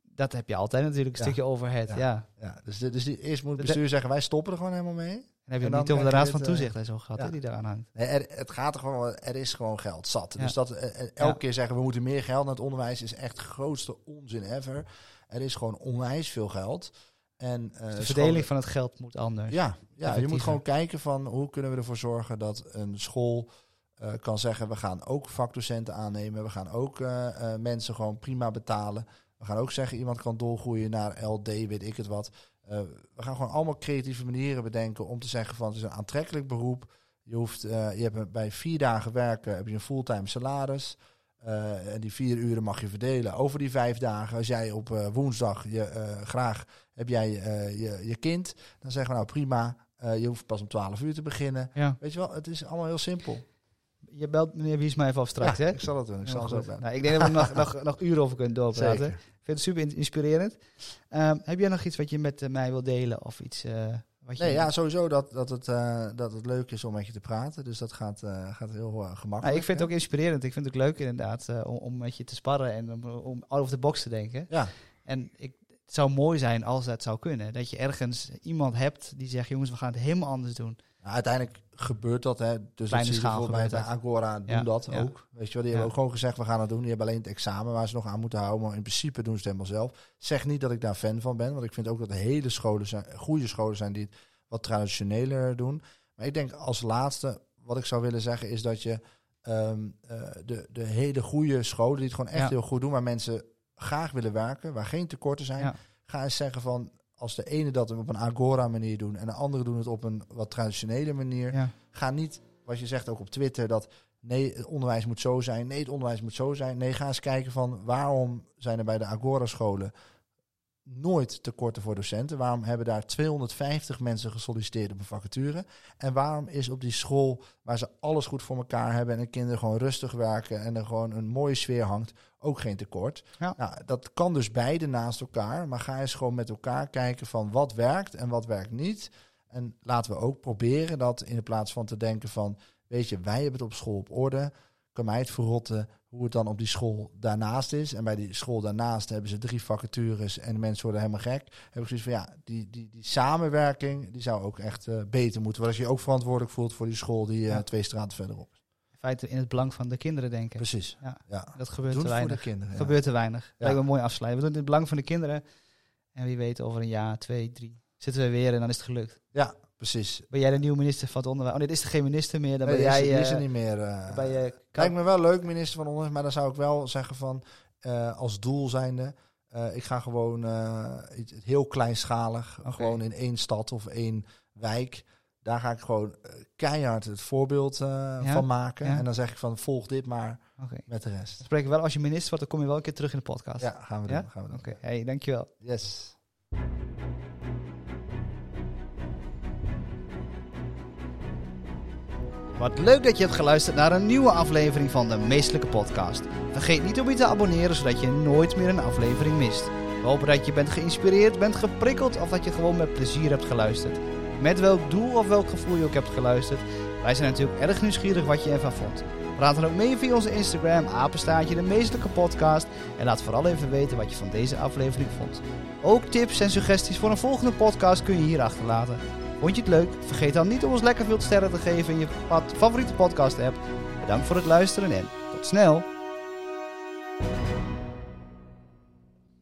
Dat heb je altijd natuurlijk, een Ja. stukje overhead, ja. Ja. Ja, dus, dus die, eerst moet het bestuur zeggen, wij stoppen er gewoon helemaal mee. En heb je En het dan niet over de raad van eh, toezicht en zo gehad, ja. hè, die daaraan hangt. Nee, er, het gaat er gewoon, er is gewoon geld zat. Ja. Dus dat eh, eh, elke Ja. keer zeggen we moeten meer geld naar het onderwijs is echt de grootste onzin ever. Er is gewoon onwijs veel geld. En, eh, Dus de verdeling van het geld moet anders. Ja, ja je moet gewoon kijken van hoe kunnen we ervoor zorgen dat een school eh, kan zeggen, we gaan ook vakdocenten aannemen. We gaan ook eh, eh, mensen gewoon prima betalen. We gaan ook zeggen, iemand kan doorgroeien naar LD, weet ik het wat. Eh, we gaan gewoon allemaal creatieve manieren bedenken om te zeggen van het is een aantrekkelijk beroep. Je, hoeft, eh, je hebt bij vier dagen werken heb je een fulltime salaris. Eh, en die vier uren mag je verdelen over die vijf dagen. Als jij op woensdag je, graag heb jij je, je kind, dan zeggen we nou prima. je hoeft pas om 12 uur te beginnen. Ja. Weet je wel, het is allemaal heel simpel. Je belt meneer Wiesma even af straks, ja, hè? ik zal het doen. Ik zal bellen. Nou, ik denk dat we nog, nog, nog uren over kunnen doorpraten. Zeker. Vind het super in- inspirerend. Ehm, heb jij nog iets wat je met eh, mij wil delen? Of iets eh, wat je... Nee, ja, sowieso dat, dat, het, eh, dat het leuk is om met je te praten. Dus dat gaat, gaat heel gemakkelijk. Nou, ik vind het ook inspirerend. Ik vind het ook leuk inderdaad om, om met je te sparren en om, om out of the box te denken. Ja, En ik, het zou mooi zijn als dat zou kunnen. Dat je ergens iemand hebt die zegt, jongens, we gaan het helemaal anders doen. Nou, uiteindelijk gebeurt dat. Hè. Dus dat Kleine je schaal bijvoorbeeld bij, Agora doen Ja, dat ja. ook. Weet je wel, die Ja. hebben ook gewoon gezegd, we gaan het doen. Die hebben alleen het examen waar ze nog aan moeten houden. Maar in principe doen ze het helemaal zelf. Zeg niet dat ik daar fan van ben. Want ik vind ook dat hele scholen zijn, goede scholen zijn die het wat traditioneler doen. Maar ik denk als laatste, wat ik zou willen zeggen, is dat je ehm, eh, de, de hele goede scholen, die het gewoon echt heel goed doen, waar mensen graag willen werken, waar geen tekorten zijn, ga eens zeggen van, als de ene dat op een Agora manier doen en de andere doen het op een wat traditionele manier, Ja. ga niet, wat je zegt ook op Twitter, dat nee, het onderwijs moet zo zijn, nee, het onderwijs moet zo zijn. Nee, ga eens kijken van waarom zijn er bij de Agora-scholen nooit tekorten voor docenten? Waarom hebben daar 250 mensen gesolliciteerd op een vacature? En waarom is op die school waar ze alles goed voor elkaar hebben en de kinderen gewoon rustig werken en er gewoon een mooie sfeer hangt, ook geen tekort? Ja. Nou, dat kan dus beide naast elkaar, maar ga eens gewoon met elkaar kijken van wat werkt en wat werkt niet. En laten we ook proberen dat in plaats van te denken van, weet je, wij hebben het op school op orde, kan mij het verrotten hoe het dan op die school daarnaast is. En bij die school daarnaast hebben ze drie vacatures en de mensen worden helemaal gek. Heb ik zoiets van, ja, die, die, die samenwerking, die zou ook echt eh, beter moeten. Want als je je ook verantwoordelijk voelt voor die school die eh, Ja. twee straten verderop is. In feite in het belang van de kinderen denken. Precies. Ja. Ja. Dat gebeurt Doen te het voor weinig. de kinderen. ja. gebeurt te weinig. Ja. Lijkt me mooi afsluiten. We doen het in het belang van de kinderen. En wie weet, over een jaar, twee, drie, zitten we weer en dan is het gelukt. Ja, precies. Ben jij de nieuwe minister van het onderwijs? Oh, dit is er geen minister meer. Dan Nee, ben is, jij... is er eh, niet meer. eh, ben je Lijkt me wel leuk, minister van Onderwijs, maar dan zou ik wel zeggen van eh, als doel zijnde, ik ga gewoon heel kleinschalig, gewoon in één stad of één wijk. Daar ga ik gewoon keihard het voorbeeld Ja, van maken. ja. En dan zeg ik van volg dit maar met de rest. Dan spreek ik wel, als je minister wordt, dan kom je wel een keer terug in de podcast. Ja, gaan we Ja? doen. Gaan we doen. Oké, hey, dankjewel. Yes. Wat leuk dat je hebt geluisterd naar een nieuwe aflevering van de Meestelijke Podcast. Vergeet niet om je te abonneren, zodat je nooit meer een aflevering mist. We hopen dat je bent geïnspireerd, bent geprikkeld of dat je gewoon met plezier hebt geluisterd. Met welk doel of welk gevoel je ook hebt geluisterd. Wij zijn natuurlijk erg nieuwsgierig wat je ervan vond. Praat dan ook mee via onze Instagram, apenstaartje de Meestelijke Podcast. En laat vooral even weten wat je van deze aflevering vond. Ook tips en suggesties voor een volgende podcast kun je hier achterlaten. Vond je het leuk? Vergeet dan niet om ons lekker veel sterren te geven in je favoriete podcast app. Bedankt voor het luisteren en tot snel!